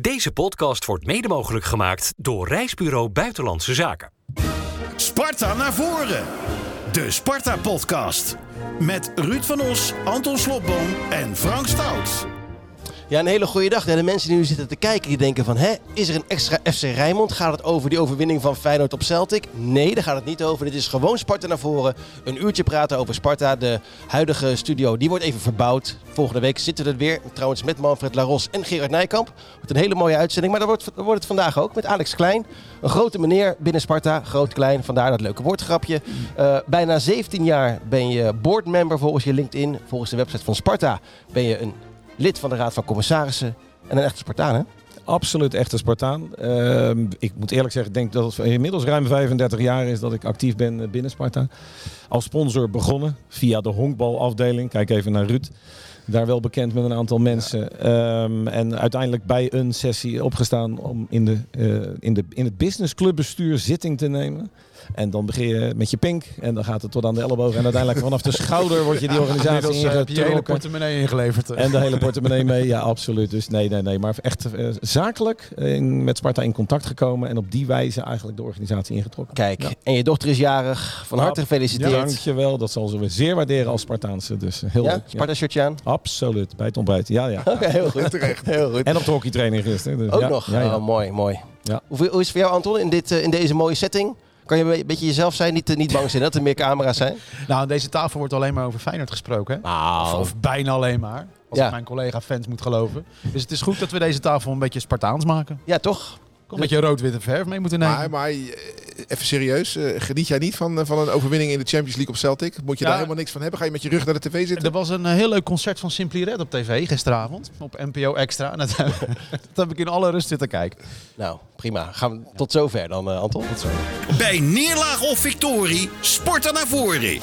Deze podcast wordt mede mogelijk gemaakt door Reisbureau Buitenlandse Zaken. Sparta naar voren. De Sparta-podcast. Met Ruud van Os, Anton Slobboom en Frank Stout. Ja, een hele goede dag. De mensen die nu zitten te kijken, die denken van... Hè, is er een extra FC Rijnmond? Gaat het over die overwinning van Feyenoord op Celtic? Nee, daar gaat het niet over. Dit is gewoon Sparta naar voren. Een uurtje praten over Sparta. De huidige studio, die wordt even verbouwd. Volgende week zitten we er weer. Trouwens met Manfred Laros en Gerard Nijkamp. Wordt een hele mooie uitzending. Maar dat wordt, wordt het vandaag ook met Alex Klein. Een grote meneer binnen Sparta. Groot, klein, vandaar dat leuke woordgrapje. Uh, bijna 17 jaar ben je boardmember volgens je LinkedIn. Volgens de website van Sparta ben je een lid van de Raad van Commissarissen en een echte Spartaan, hè? Absoluut echte Spartaan. Uh, ik moet eerlijk zeggen, ik denk dat het inmiddels ruim 35 jaar is dat ik actief ben binnen Sparta. Als sponsor begonnen via de honkbalafdeling. Kijk even naar Ruud. Daar wel bekend met een aantal mensen. Ja. Um, en uiteindelijk bij een sessie opgestaan om in, de, uh, in, de, in het businessclubbestuur zitting te nemen. En dan begin je met je pink en dan gaat het tot aan de elleboog. En uiteindelijk vanaf de schouder word je die organisatie ja, heb je je hele portemonnee ingeleverd. En de hele portemonnee mee, ja absoluut. Dus nee, nee, nee. Maar echt uh, zakelijk in, met Sparta in contact gekomen. En op die wijze eigenlijk de organisatie ingetrokken. Kijk, ja. en je dochter is jarig. Van harte gefeliciteerd. Ja, dankjewel. Dat zal ze zeer waarderen als Spartaanse. Dus heel ja? leuk. Sparta shirtje aan? Absoluut. Bij het ontbijt. Ja, ja. Oké, okay, heel goed. Terecht. Heel goed. En op de hockeytraining gisteren. Dus Ook nog? Oh, mooi, mooi. Ja. Hoe, hoe is het voor jou Anton in, dit, uh, in deze mooie setting? Kan je een beetje jezelf zijn? Niet, niet bang zijn dat er meer camera's zijn? Nou, aan deze tafel wordt alleen maar over Feyenoord gesproken. Hè? Nou. Of, of, bijna alleen maar. Als Ja. ik mijn collega-fans moet geloven. Dus het is goed dat we deze tafel een beetje Spartaans maken. Ja, toch? Een beetje rood-witte verf mee moeten nemen. Maar, maar eh, even serieus, eh, geniet jij niet van, eh, van een overwinning in de Champions League op Celtic? Moet je Ja. daar helemaal niks van hebben? Ga je met je rug naar de tv zitten? Er was een heel leuk concert van Simply Red op tv gisteravond. Op NPO Extra. En dat, dat heb ik in alle rust zitten kijken. Nou, prima. Gaan we tot zover dan, uh, Anton. Tot zo. Bij neerlaag of victorie, Sparta naar voren.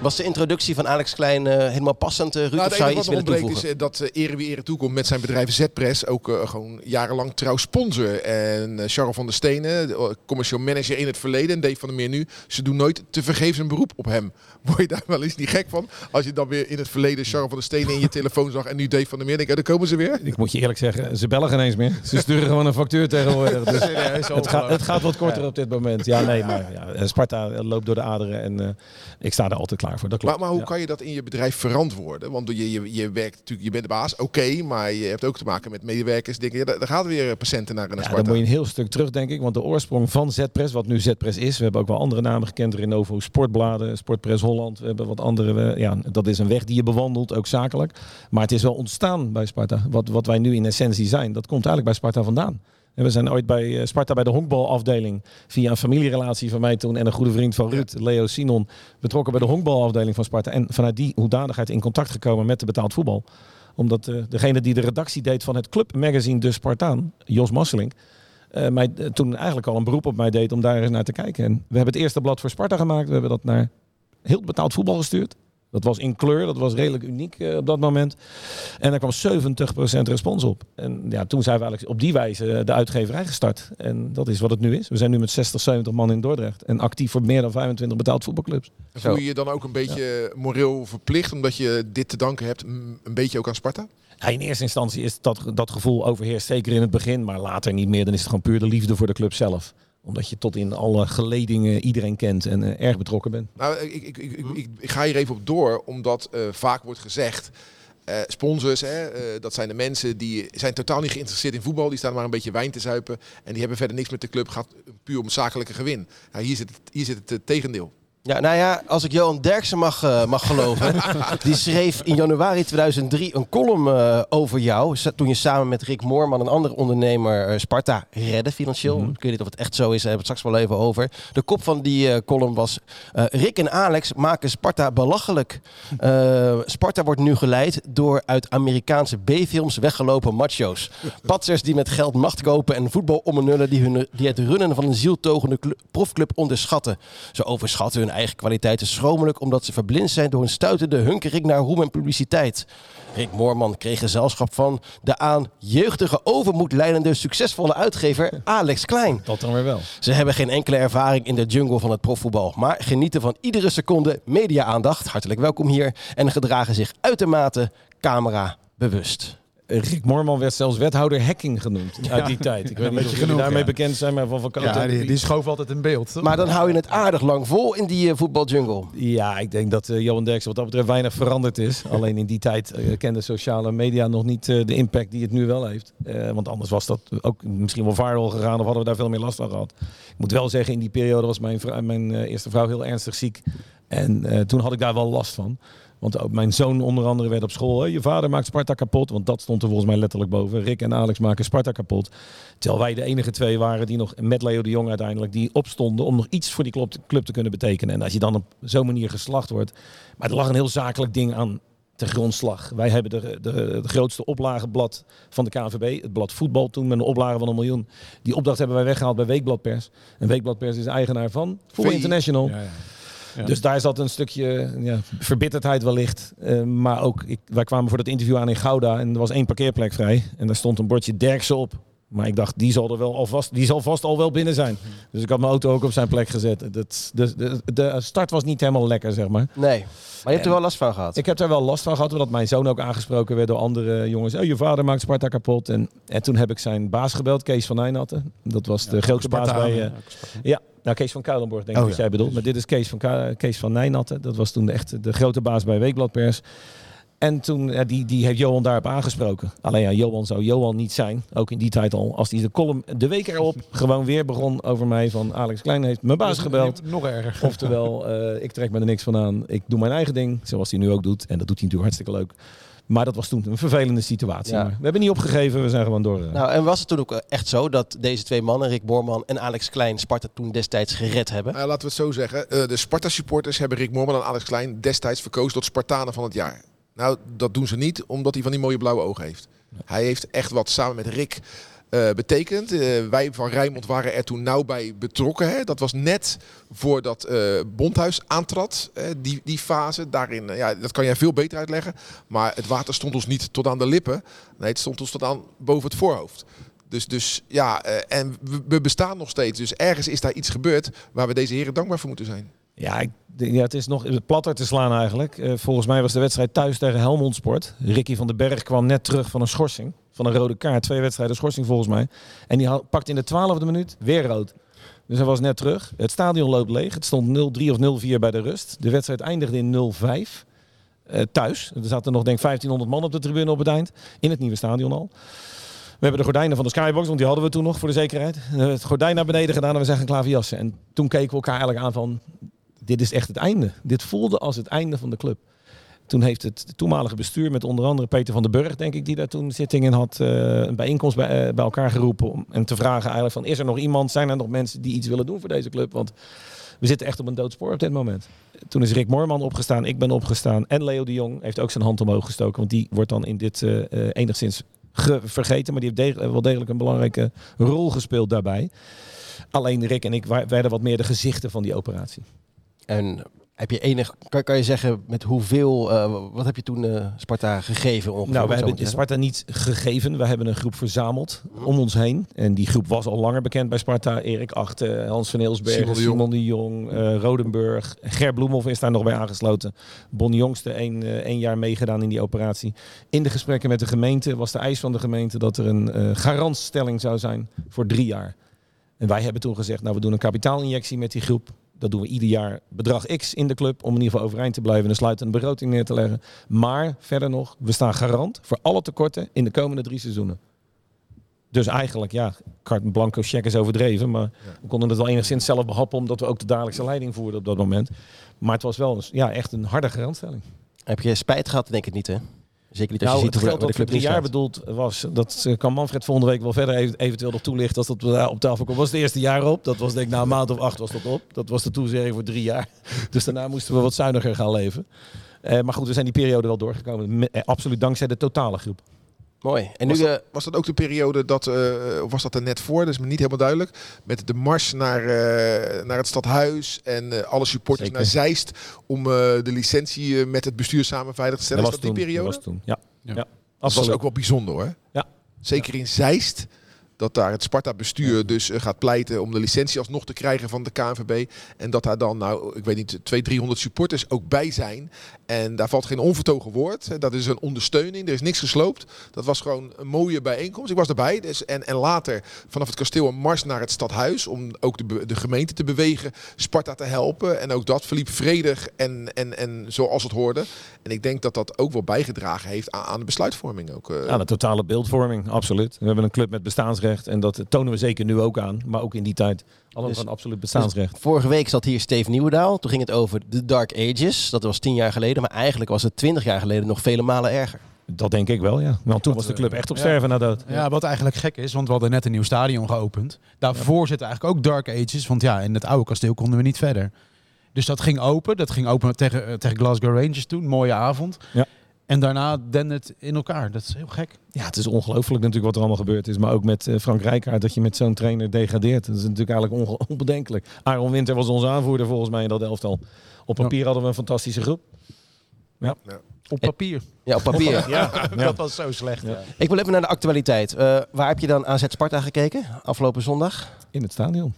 Was de introductie van Alex Klein uh, helemaal passend, uh, Ruud? Nou, of zou je iets willen toevoegen? is eh, dat uh, Ere wie Ere toekomt met zijn bedrijf Z-Press. Ook uh, gewoon jarenlang trouw sponsor. En uh, Charles van der Stenen, de, commercieel manager in het verleden. En Dave van der Meer nu. Ze doen nooit te vergeefs een beroep op hem. Word je daar wel eens niet gek van? Als je dan weer in het verleden Charles van der Stenen in je telefoon zag. En nu Dave van der Meer. Denk ik, oh, daar komen ze weer. Ik moet je eerlijk zeggen, ze bellen geen eens meer. Ze sturen gewoon een factuur tegenwoordig. Dus Serieus, het, gaat, het gaat wat korter op dit moment. Ja, nee, maar ja, Sparta loopt door de aderen. En uh, ik sta er altijd klaar voor. Dat klopt. Maar, maar hoe kan je dat in je bedrijf verantwoorden? Want je, je, je werkt natuurlijk, je bent de baas, oké, okay, maar je hebt ook te maken met medewerkers. Denken, ja, daar gaat weer patiënten naar, naar ja, Sparta. Dan moet je een heel stuk terug, denk ik. Want de oorsprong van Zpress, wat nu Zpress is, we hebben ook wel andere namen gekend. Renovo Sportbladen, Sportpress Holland. We hebben wat andere. Ja, dat is een weg die je bewandelt, ook zakelijk. Maar het is wel ontstaan bij Sparta. Wat, wat wij nu in essentie zijn, dat komt eigenlijk bij Sparta vandaan. En we zijn ooit bij Sparta bij de honkbalafdeling via een familierelatie van mij toen en een goede vriend van Ruud, Leo Sinon, betrokken bij de honkbalafdeling van Sparta. En vanuit die hoedanigheid in contact gekomen met de betaald voetbal. Omdat uh, degene die de redactie deed van het clubmagazine De Spartaan, Jos Masselink, uh, mij uh, toen eigenlijk al een beroep op mij deed om daar eens naar te kijken. En we hebben het eerste blad voor Sparta gemaakt. We hebben dat naar heel betaald voetbal gestuurd. Dat was in kleur, dat was redelijk uniek uh, op dat moment. En daar kwam 70% respons op. En ja, toen zijn we eigenlijk op die wijze de uitgeverij gestart. En dat is wat het nu is. We zijn nu met 60, 70 man in Dordrecht. En actief voor meer dan 25 betaald voetbalclubs. Voel je je dan ook een beetje ja. moreel verplicht, omdat je dit te danken hebt, een beetje ook aan Sparta? Ja, in eerste instantie is dat, dat gevoel overheerst zeker in het begin. Maar later niet meer. Dan is het gewoon puur de liefde voor de club zelf omdat je tot in alle geledingen iedereen kent en uh, erg betrokken bent. Nou, ik, ik, ik, ik, ga hier even op door, omdat uh, vaak wordt gezegd... Uh, sponsors, hè, dat zijn de mensen die zijn totaal niet geïnteresseerd in voetbal. Die staan maar een beetje wijn te zuipen. En die hebben verder niks met de club. gaat puur om zakelijke gewin. Nou, hier zit het, hier zit het tegendeel. Ja, nou ja, als ik Johan Derksen mag, uh, mag geloven. die schreef in januari 2003 een column uh, over jou. Toen je samen met Rick Moorman, een andere ondernemer, uh, Sparta redde financieel. Mm -hmm. Ik weet niet of het echt zo is, daar hebben we het straks wel even over. De kop van die column was... Rick en Alex maken Sparta belachelijk. Sparta wordt nu geleid door uit Amerikaanse B-films weggelopen macho's. Patsers die met geld macht kopen en voetbal ommenullen... die, hun, die het runnen van een zieltogende profclub onderschatten. Ze overschatten hun eigen kwaliteiten schromelijk omdat ze verblind zijn door een stuitende hunkering naar roem en publiciteit. Rick Moorman kreeg gezelschap van de aan jeugdige overmoed leidende succesvolle uitgever Alex Klein. Dat dan weer wel. Ze hebben geen enkele ervaring in de jungle van het profvoetbal, maar genieten van iedere seconde media-aandacht. Hartelijk welkom hier en gedragen zich uitermate camera bewust. Rick Moorman werd zelfs wethouder hacking genoemd uit die tijd. Ik weet niet of jullie genoeg, daarmee ja. bekend zijn, maar van Van Koot Ja, die, schoof altijd in beeld. toch? Maar dan hou je het aardig lang vol in die eh, voetbaljungle. Ja, ik denk dat eh, Johan Derksen wat dat betreft weinig veranderd is. Alleen in die tijd eh, kende sociale media nog niet de impact die het nu wel heeft. Eh, want anders was dat ook misschien wel viral gegaan of hadden we daar veel meer last van gehad. Ik moet wel zeggen, in die periode was mijn, mijn eerste vrouw heel ernstig ziek. En eh, toen had ik daar wel last van. Want ook mijn zoon onder andere werd op school. "Hé, je vader maakt Sparta kapot. Want dat stond er volgens mij letterlijk boven. Rick en Alex maken Sparta kapot. Terwijl wij de enige twee waren die nog, met Leo de Jong uiteindelijk, die opstonden om nog iets voor die club, te kunnen betekenen. En als je dan op zo'n manier geslacht wordt. Maar er lag een heel zakelijk ding aan ten grondslag. Wij hebben de, de, de grootste oplageblad van de KNVB, het blad voetbal toen met een oplage van een miljoen. Die opdracht hebben wij weggehaald bij Weekbladpers. En Weekbladpers is eigenaar van Voetbal VI. International. Ja, ja. Dus daar zat een stukje ja, verbitterdheid wellicht. Eh, maar ook, ik, wij kwamen voor dat interview aan in Gouda en er was één parkeerplek vrij. En daar stond een bordje Derksen op. Maar ik dacht, die zal er wel alvast, die zal vast al wel binnen zijn. Dus ik had mijn auto ook op zijn plek gezet. Dat, de, de, de start was niet helemaal lekker, zeg maar. Nee. Maar je hebt er wel last van gehad. Ik heb daar wel last van gehad, omdat mijn zoon ook aangesproken werd door andere jongens. Oh, je vader maakt Sparta kapot. En, en toen heb ik zijn baas gebeld, Kees van Nijnatten. Dat was de grootste baas bij... eh, ja, nou Kees van Kuilenborg denk ik Oh, dat ja. jij bedoelt. Maar dit is Kees van, Kees van Nijnatten. Dat was toen echt de grote baas bij Weekbladpers. En toen, ja, die, die heeft Johan daarop aangesproken. Alleen ja, Johan zou Johan niet zijn. Ook in die tijd al. Als hij de column de week erop gewoon weer begon over mij. Van Alex Klein heeft mijn baas gebeld. Nog erger. Oftewel, eh, ik trek me er niks van aan. Ik doe mijn eigen ding, zoals hij nu ook doet. En dat doet hij natuurlijk hartstikke leuk. Maar dat was toen een vervelende situatie. Ja. Maar we hebben niet opgegeven, we zijn gewoon door. eh. Nou, en was het toen ook echt zo dat deze twee mannen, Rick Boorman en Alex Klein, Sparta toen destijds gered hebben? Nou, laten we het zo zeggen. Eh, de Sparta-supporters hebben Rick Moorman en Alex Klein destijds verkozen tot Spartanen van het jaar. Nou, dat doen ze niet omdat hij van die mooie blauwe ogen heeft. Hij heeft echt wat samen met Rick eh, betekend. Eh, wij van Rijnmond waren er toen nauw bij betrokken. Hè. Dat was net voordat eh Bondhuis aantrad, die, die fase. Daarin, ja, dat kan jij veel beter uitleggen. Maar het water stond ons niet tot aan de lippen. Nee, het stond ons tot aan boven het voorhoofd. Dus, dus ja, en we, we bestaan nog steeds. Dus ergens is daar iets gebeurd waar we deze heren dankbaar voor moeten zijn. Ja, ja, het is nog platter te slaan eigenlijk. Eh, volgens mij was de wedstrijd thuis tegen Helmond Sport. Ricky van den Berg kwam net terug van een schorsing. Van een rode kaart. Twee wedstrijden schorsing volgens mij. En die pakte in de twaalfde minuut weer rood. Dus hij was net terug. Het stadion loopt leeg. Het stond 0-3 of 0-4 bij de rust. De wedstrijd eindigde in 0-5. Eh, thuis. Er zaten nog denk ik 1500 man op de tribune op het eind. In het nieuwe stadion al. We hebben de gordijnen van de skybox, want die hadden we toen nog voor de zekerheid. Eh, Het gordijn naar beneden gedaan en we zijn gaan klaverjassen. En toen keken we elkaar eigenlijk aan van, dit is echt het einde. Dit voelde als het einde van de club. Toen heeft het toenmalige bestuur met onder andere Peter van den Burg, denk ik, die daar toen zitting in had, eh, een bijeenkomst bij, eh, bij elkaar geroepen. Om, en te vragen eigenlijk van, is er nog iemand, zijn er nog mensen die iets willen doen voor deze club? Want we zitten echt op een doodspoor op dit moment. Toen is Rick Moorman opgestaan, ik ben opgestaan. En Leo de Jong heeft ook zijn hand omhoog gestoken. Want die wordt dan in dit eh, enigszins ge- vergeten. Maar die heeft wel degelijk een belangrijke rol gespeeld daarbij. Alleen Rick en ik werden wat meer de gezichten van die operatie. En heb je enig, kan, kan je zeggen met hoeveel, eh, wat heb je toen eh, Sparta gegeven ongeveer? Nou, we hebben Sparta niet gegeven. We hebben een groep verzameld om ons heen. En die groep was al langer bekend bij Sparta. Erik Achten, Hans van Eelsbergen, Simon Simon de Jong. Eh, Rodenburg. Ger Bloemhoff is daar nog bij aangesloten. Bon Jongste één, eh, één jaar meegedaan in die operatie. In de gesprekken met de gemeente was de eis van de gemeente dat er een eh garantstelling zou zijn voor drie jaar. En wij hebben toen gezegd, nou we doen een kapitaalinjectie met die groep. Dat doen we ieder jaar bedrag X in de club om in ieder geval overeind te blijven en een sluitende begroting neer te leggen. Maar verder nog, we staan garant voor alle tekorten in de komende drie seizoenen. Dus eigenlijk, ja, carte blanco check is overdreven, maar we konden het wel enigszins zelf behappen omdat we ook de dagelijkse leiding voerden op dat moment. Maar het was wel ja, echt een harde garantstelling. Heb je spijt gehad? Denk ik niet, hè? Zeker niet als Nou, je het ziet hoe dat voor drie jaar bedoeld was, dat eh, kan Manfred volgende week wel verder even- eventueel nog toelichten als dat eh, op tafel komt. was het eerste jaar op. Dat was denk ik na een maand of acht was dat op. Dat was de toezegging voor drie jaar. Dus daarna moesten we wat zuiniger gaan leven. Eh, maar goed, we zijn die periode wel doorgekomen. Me- absoluut dankzij de totale groep. Mooi. En Was nu, eh, Was dat ook de periode dat, eh, of was dat er net voor? Dat is me niet helemaal duidelijk. Met de mars naar, eh, naar het stadhuis en eh, alle supporters Zeker. naar Zeist om eh, de licentie met het bestuur samen veilig te stellen. Dat is was dat die toen. periode? Dat was toen. Ja, Ja. ja. Dat was ook wel bijzonder hoor. Ja. Zeker in Zeist. dat daar het Sparta-bestuur dus gaat pleiten om de licentie alsnog te krijgen van de KNVB. En dat daar dan, nou, ik weet niet, 200, 300 supporters ook bij zijn. En daar valt geen onvertogen woord. Dat is een ondersteuning. Er is niks gesloopt. Dat was gewoon een mooie bijeenkomst. Ik was erbij. Dus, en, en later vanaf het kasteel een mars naar het stadhuis. Om ook de, de gemeente te bewegen. Sparta te helpen. En ook dat verliep vredig en, en, en zoals het hoorde. En ik denk dat dat ook wel bijgedragen heeft aan, aan de besluitvorming. Ook, eh. Ja, de totale beeldvorming, absoluut. We hebben een club met bestaansrecht en dat tonen we zeker nu ook aan. Maar ook in die tijd hadden we Dus- gewoon absoluut bestaansrecht. Vorige week zat hier Steve Nieuwendaal. Toen ging het over de Dark Ages. Dat was tien jaar geleden. Maar eigenlijk was het twintig jaar geleden nog vele malen erger. Dat denk ik wel, ja. Want toen was de club echt op ja. sterven na dood. Ja, wat eigenlijk gek is, want we hadden net een nieuw stadion geopend. Daarvoor zitten eigenlijk ook Dark Ages, want ja, in het oude kasteel konden we niet verder. Dus dat ging open. Dat ging open tegen, eh, tegen Glasgow Rangers toen. Mooie avond. Ja. En daarna het in elkaar. Dat is heel gek. Ja, het is ongelooflijk natuurlijk wat er allemaal gebeurd is. Maar ook met eh, Frank Rijkaard, dat je met zo'n trainer degradeert. Dat is natuurlijk eigenlijk onge- onbedenkelijk. Aaron Winter was onze aanvoerder volgens mij in dat elftal. Op papier hadden we een fantastische groep. Op papier. Ja, op papier. Ja, Dat was zo slecht. Ja. Ik wil even naar de actualiteit. Eh, waar heb je dan AZ Sparta gekeken afgelopen zondag? in het stadion.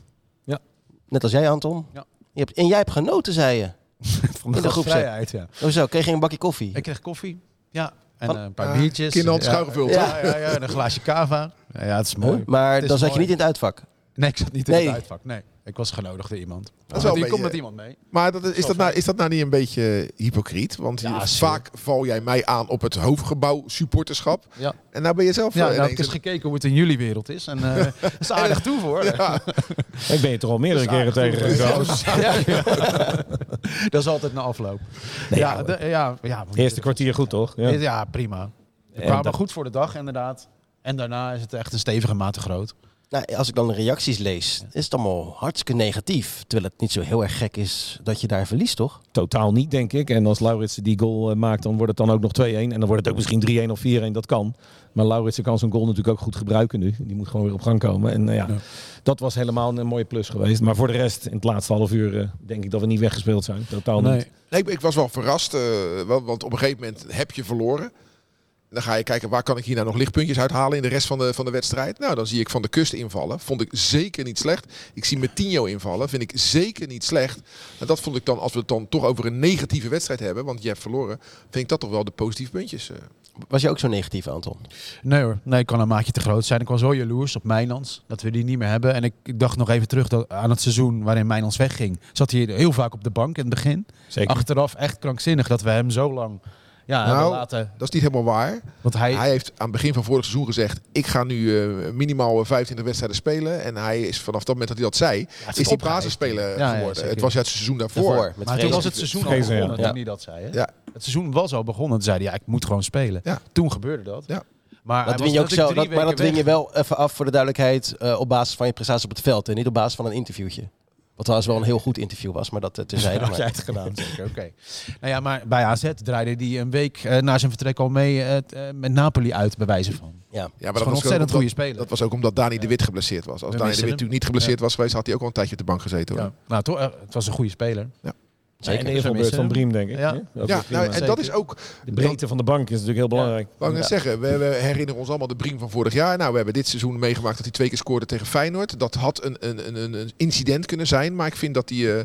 Net als jij, Anton. Ja. Je hebt, en jij hebt genoten, zei je. Van In de gastvrijheid, ja. Hoezo? Kreeg je een bakje koffie? Ik kreeg koffie. Ja. En Van- een paar biertjes. kinderhand ja. Ja, ja, ja, en een glaasje cava. Ja, ja, het is mooi. maar Het dan zat je niet in het uitvak. Nee, ik zat niet in Nee. het uitvak. Nee, ik was genodigd door iemand. Dat is wel die komt beetje- met iemand mee. Maar dat, is, dat nou, is dat nou niet een beetje hypocriet? Want Ja, zeker. vaak val jij mij aan op het hoofdgebouw supporterschap. Ja. En nou ben je zelf... Ja, eh, nou heb ik ineens eens gekeken hoe het in jullie wereld is. En eh dat is aardig toe voor. Ja, Ik ben je toch al meerdere keren aardig tegengekomen. Dat is altijd een afloop. Nee, ja, ja, de- ja, ja, Eerste kwartier goed, toch? Ja, Ja. prima. We En kwamen dat- goed voor de dag, inderdaad. En daarna is het echt een stevige mate groot. Nou, als ik dan de reacties lees, is het allemaal hartstikke negatief. Terwijl het niet zo heel erg gek is dat je daar verliest, toch? Totaal niet, denk ik. En als Lauritsen die goal eh, maakt, dan wordt het dan ook nog 2-1. En dan wordt het ook misschien 3-1 of 4-1, dat kan. Maar Lauritsen kan zijn goal natuurlijk ook goed gebruiken nu. Die moet gewoon weer op gang komen. En eh, ja, Ja. dat was helemaal een mooie plus geweest. Maar voor de rest, in het laatste half uur, eh, denk ik dat we niet weggespeeld zijn. Totaal niet. Nee, ik, ik was wel verrast, eh, wel, want op een gegeven moment heb je verloren. Dan ga je kijken, waar kan ik hier nou nog lichtpuntjes uithalen in de rest van de, van de wedstrijd? Nou, dan zie ik Van de Kust invallen. Vond ik zeker niet slecht. Ik zie Metinho invallen. Vind ik zeker niet slecht. En dat vond ik dan, als we het dan toch over een negatieve wedstrijd hebben, want je hebt verloren, vind ik dat toch wel de positieve puntjes. eh. Was je ook zo negatief, Anton? Nee hoor, nee, ik kan een maatje te groot zijn. Ik was zo jaloers op Mijnlands dat we die niet meer hebben. En ik, ik dacht nog even terug dat, aan het seizoen waarin Mijnlands wegging. Zat hij heel vaak op de bank in het begin. Zeker. Achteraf echt krankzinnig dat we hem zo lang ja, Nou, laten. Dat is niet helemaal waar. Want hij, Hij heeft aan het begin van vorig seizoen gezegd: Ik ga nu eh, minimaal eh, 25 wedstrijden spelen. En hij is vanaf dat moment dat hij dat zei, is hij opgeheven. basisspeler Ja, geworden. het was ja het seizoen daarvoor. Daarvoor, met maar toen was het seizoen al begonnen Ja. toen hij dat zei. Hè? Ja. Het seizoen was al begonnen. Toen zei hij, ja, ik moet gewoon spelen. Ja. Toen gebeurde dat. Ja. Maar Dat win je ook dat, maar dat win je wel even af voor de duidelijkheid eh, op basis van je prestatie op het veld. En niet op basis van een interviewtje. Wat trouwens wel een heel goed interview was, maar dat uh, terzijde. Had jij maar- het gedaan, zeker. Oké. Nou ja, maar bij AZ draaide hij een week eh, na zijn vertrek al mee eh, eh, met Napoli uit, bij wijze van. Ja. Ja, maar Dat dat was ontzettend goede speler. dat was ook omdat Dani de Wit geblesseerd was. Als We Dani de Wit natuurlijk niet geblesseerd was geweest, had hij ook al een tijdje op de bank gezeten. Hoor. Ja. Nou, toch, eh, het was een goede speler. Zeker. En de Dus we invalbeurt van Briem, denk ik. Ja. Ja, nou, en dat is ook. de breedte van de bank is natuurlijk heel belangrijk. Wou ik net zeggen, we, we herinneren ons allemaal de Briem van vorig jaar. Nou, we hebben dit seizoen meegemaakt dat hij twee keer scoorde tegen Feyenoord. Dat had een, een, een, een incident kunnen zijn, maar ik vind dat hij eh,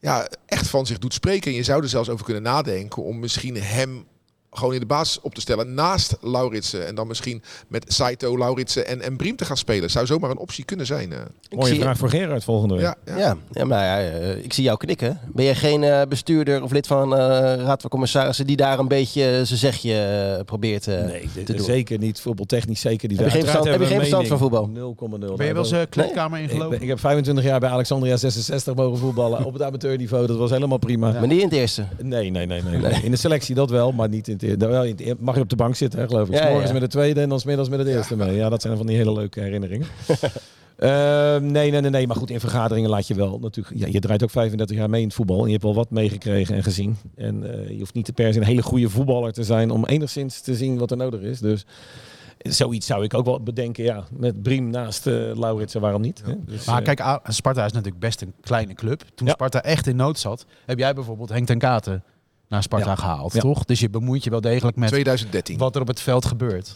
ja, echt van zich doet spreken. En je zou er zelfs over kunnen nadenken om misschien hem gewoon in de basis op te stellen naast Lauritsen. En dan misschien met Saito, Lauritsen en, en Briem te gaan spelen. Zou zomaar een optie kunnen zijn. eh. Ik Mooie zie- vraag voor Gerard volgende week. Ja, ja. Ja, ja, maar ja, eh, ik zie jou knikken. Ben jij geen eh, bestuurder of lid van eh Raad van Commissarissen die daar een beetje zijn zegje eh, probeert Nee, dit- te doen? zeker niet. Voetbaltechnisch zeker niet. Heb je geen verstand- heb je hebben geen we verstand een mening. 0,0. Ben je wel eens kleedkamer ingelopen? ik heb 25 jaar bij Alexandria 66 mogen voetballen op het amateurniveau. Dat was helemaal prima. Maar niet in het eerste. Nee, nee, nee, nee, nee. In de selectie dat wel, maar niet in het, eerste. wel in het eerste. Mag je op de bank zitten, hè, geloof ik. Ja, morgens ja. met de tweede en dan 's middags met het eerste mee. Ja, dat zijn van die hele leuke herinneringen. Ehm, nee, nee, nee, nee. Maar goed, in vergaderingen laat je wel natuurlijk. Ja, je draait ook 35 jaar mee in het voetbal. En je hebt wel wat meegekregen en gezien. En eh, je hoeft niet per se een hele goede voetballer te zijn om enigszins te zien wat er nodig is. Dus zoiets zou ik ook wel bedenken. Ja, met Briem naast eh Lauritsen, waarom niet? hè? Dus, Maar eh, kijk, Sparta is natuurlijk best een kleine club. Toen Ja. Sparta echt in nood zat, heb jij bijvoorbeeld Henk ten Katen naar Sparta Ja. gehaald, Ja. toch? Dus je bemoeit je wel degelijk met 2013. wat er op het veld gebeurt.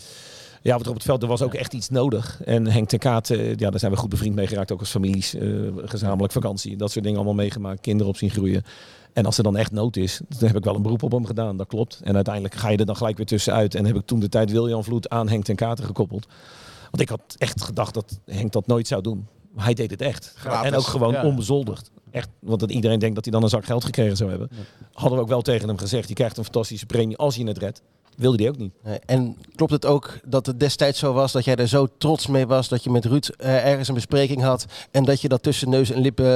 Ja, want op het veld er was ook echt iets nodig. En Henk ten Kaat, eh, ja, daar zijn we goed bevriend mee geraakt. Ook als families, eh, gezamenlijk vakantie. Dat soort dingen allemaal meegemaakt. Kinderen op zien groeien. En als er dan echt nood is, dan heb ik wel een beroep op hem gedaan. Dat klopt. En uiteindelijk ga je er dan gelijk weer tussenuit. En heb ik toen de tijd William Vloed aan Henk ten Katen gekoppeld. Want ik had echt gedacht dat Henk dat nooit zou doen. Maar hij deed het echt. Gratis. En ook gewoon Ja. onbezoldigd. Echt, want dat iedereen denkt dat hij dan een zak geld gekregen zou hebben. Hadden we ook wel tegen hem gezegd. Je krijgt een fantastische premie als je het redt. Wilde hij ook niet. Nee, En klopt het ook dat het destijds zo was dat jij er zo trots mee was dat je met Ruud eh, ergens een bespreking had en dat je dat tussen neus en lippen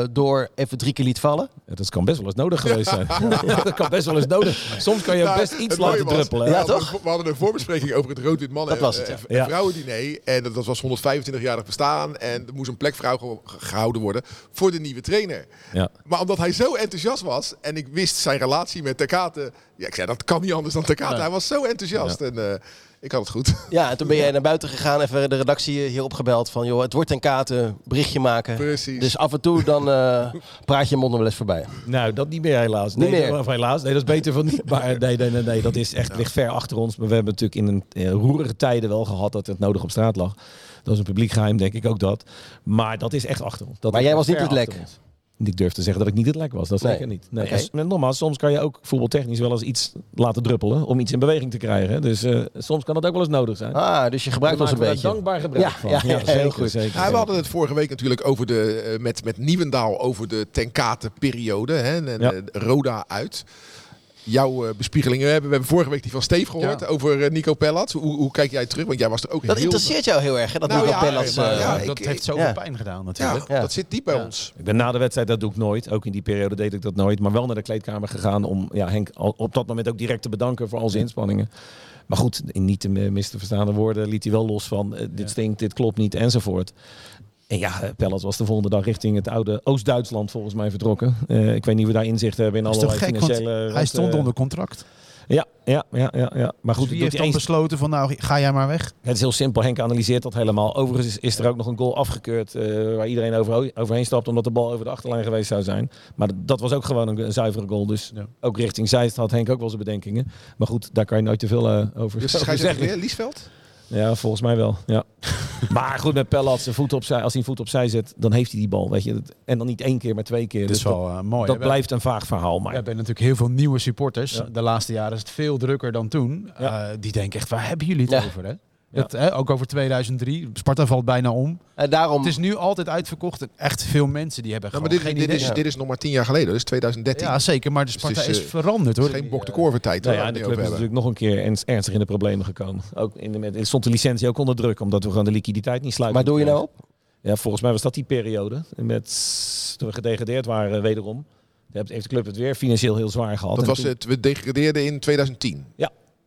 eh, door even drie keer liet vallen? Ja, Dat kan best wel eens nodig geweest zijn. dat kan best wel eens nodig. Soms kan je Nou, best iets laten was, druppelen. Ja, toch? een- We hadden een voorbespreking over het rood-wit mannen Dat was het, en, ja. en Ja. vrouwendiner. En dat, dat was 125-jarig bestaan. En er moest een plek vrouw ge- gehouden worden voor de nieuwe trainer. Ja. Maar omdat hij zo enthousiast was en ik wist zijn relatie met Tekate. Ja, ik zei dat kan niet anders dan Tekate. Hij was zo enthousiast en eh, ik had het goed. Ja, en toen ben jij naar buiten gegaan, even de redactie hier opgebeld van joh, het wordt ten kate, berichtje maken. Precies. Dus af en toe dan eh, praat je mond nog wel eens voorbij. Nou, dat niet meer helaas. Niet Nee, meer? Of helaas. Nee, dat is beter van niet. Maar nee, nee, nee, nee, dat is echt ligt ver achter ons. Maar we hebben natuurlijk in een eh, roerige tijden wel gehad dat het nodig op straat lag. Dat is een publiek geheim, denk ik ook dat. Maar dat is echt achter ons. Dat Maar jij was niet het lek? ons. Ik durf te zeggen dat ik niet het lek was. Dat Nee. zeker niet. Nee. En nogmaals, soms kan je ook voetbaltechnisch wel eens iets laten druppelen om iets in beweging te krijgen. Dus eh, soms kan dat ook wel eens nodig zijn. Ah, dus je gebruikt ons een beetje. dankbaar gebruik Ja, van. ja, ja, heel zeker, goed. zeker, Ja, we hadden het vorige week natuurlijk over de, eh, met, met Nieuwendaal over de Tenkate-periode. hè, En, Ja. eh, Roda uit. Jouw eh, bespiegelingen. We hebben, we hebben vorige week die van Steve gehoord Ja. over eh, Nico Pellat. Hoe, hoe kijk jij terug? Want jij was er ook Dat heel... interesseert jou heel erg, hè? Dat Nou Nico ja, maar- eh, ja, dat ik- heeft zoveel ja. pijn gedaan natuurlijk. Ja. dat zit diep bij Ja. ons. Ik ben na de wedstrijd, dat doe ik nooit. Ook in die periode deed ik dat nooit. Maar wel naar de kleedkamer gegaan om ja, Henk op dat moment ook direct te bedanken voor al zijn inspanningen. Maar goed, in niet te mis te verstaande woorden liet hij wel los van dit stinkt, dit klopt niet enzovoort. En ja, eh, Pellet was de volgende dag richting het oude Oost-Duitsland volgens mij vertrokken. Eh, ik weet niet of we daar inzicht hebben in allerlei gek, want financiële... hij stond onder contract. Ja, ja, ja, ja, ja. Maar goed, Dus heeft dan eens- besloten van nou, ga jij maar weg? het is heel simpel. Henk analyseert dat helemaal. Overigens is, is er ook nog een goal afgekeurd eh, waar iedereen over, overheen stapt omdat de bal over de achterlijn geweest zou zijn. Maar dat, dat was ook gewoon een, een zuivere goal. Dus Ja. ook richting Zeist had Henk ook wel zijn bedenkingen. Maar goed, daar kan je nooit te veel eh, over, Dus over ga je zeggen. weer, Liesveld? Ja, volgens mij wel. Ja. maar goed, met Pellat zijn voet opzij, als hij een voet opzij zet, dan heeft hij die bal. Weet je. En dan niet één keer, maar twee keer. Dit Dus is dat, wel eh, mooi. dat hè? blijft een vaag verhaal. We Maar hebben natuurlijk heel veel nieuwe supporters. Ja. De laatste jaren is het veel drukker dan toen. Ja. Eh, die denken echt, waar hebben jullie het Ja. over? Hè? Hè, ook over 2003. Sparta valt bijna om. En daarom, Het is nu altijd uitverkocht. En echt veel mensen die hebben Nou, maar dit, geen dit, idee. is, dit is nog maar tien jaar geleden, dus 2013. Ja, zeker. Maar de Dus Sparta is, is, eh, veranderd Het hoor. is geen bok de korven tijd. Nou waar ja, we de club is natuurlijk nog een keer erns- ernstig in de problemen gekomen. Ook in de, met, stond de licentie ook onder druk, omdat we gewoon de liquiditeit niet sluiten. maar doe je nou op? Ja, volgens mij was dat die periode. Met, toen we gedegradeerd waren, wederom. Heeft heeft de club het weer financieel heel zwaar gehad. Dat was toen- het, we degradeerden in 2010.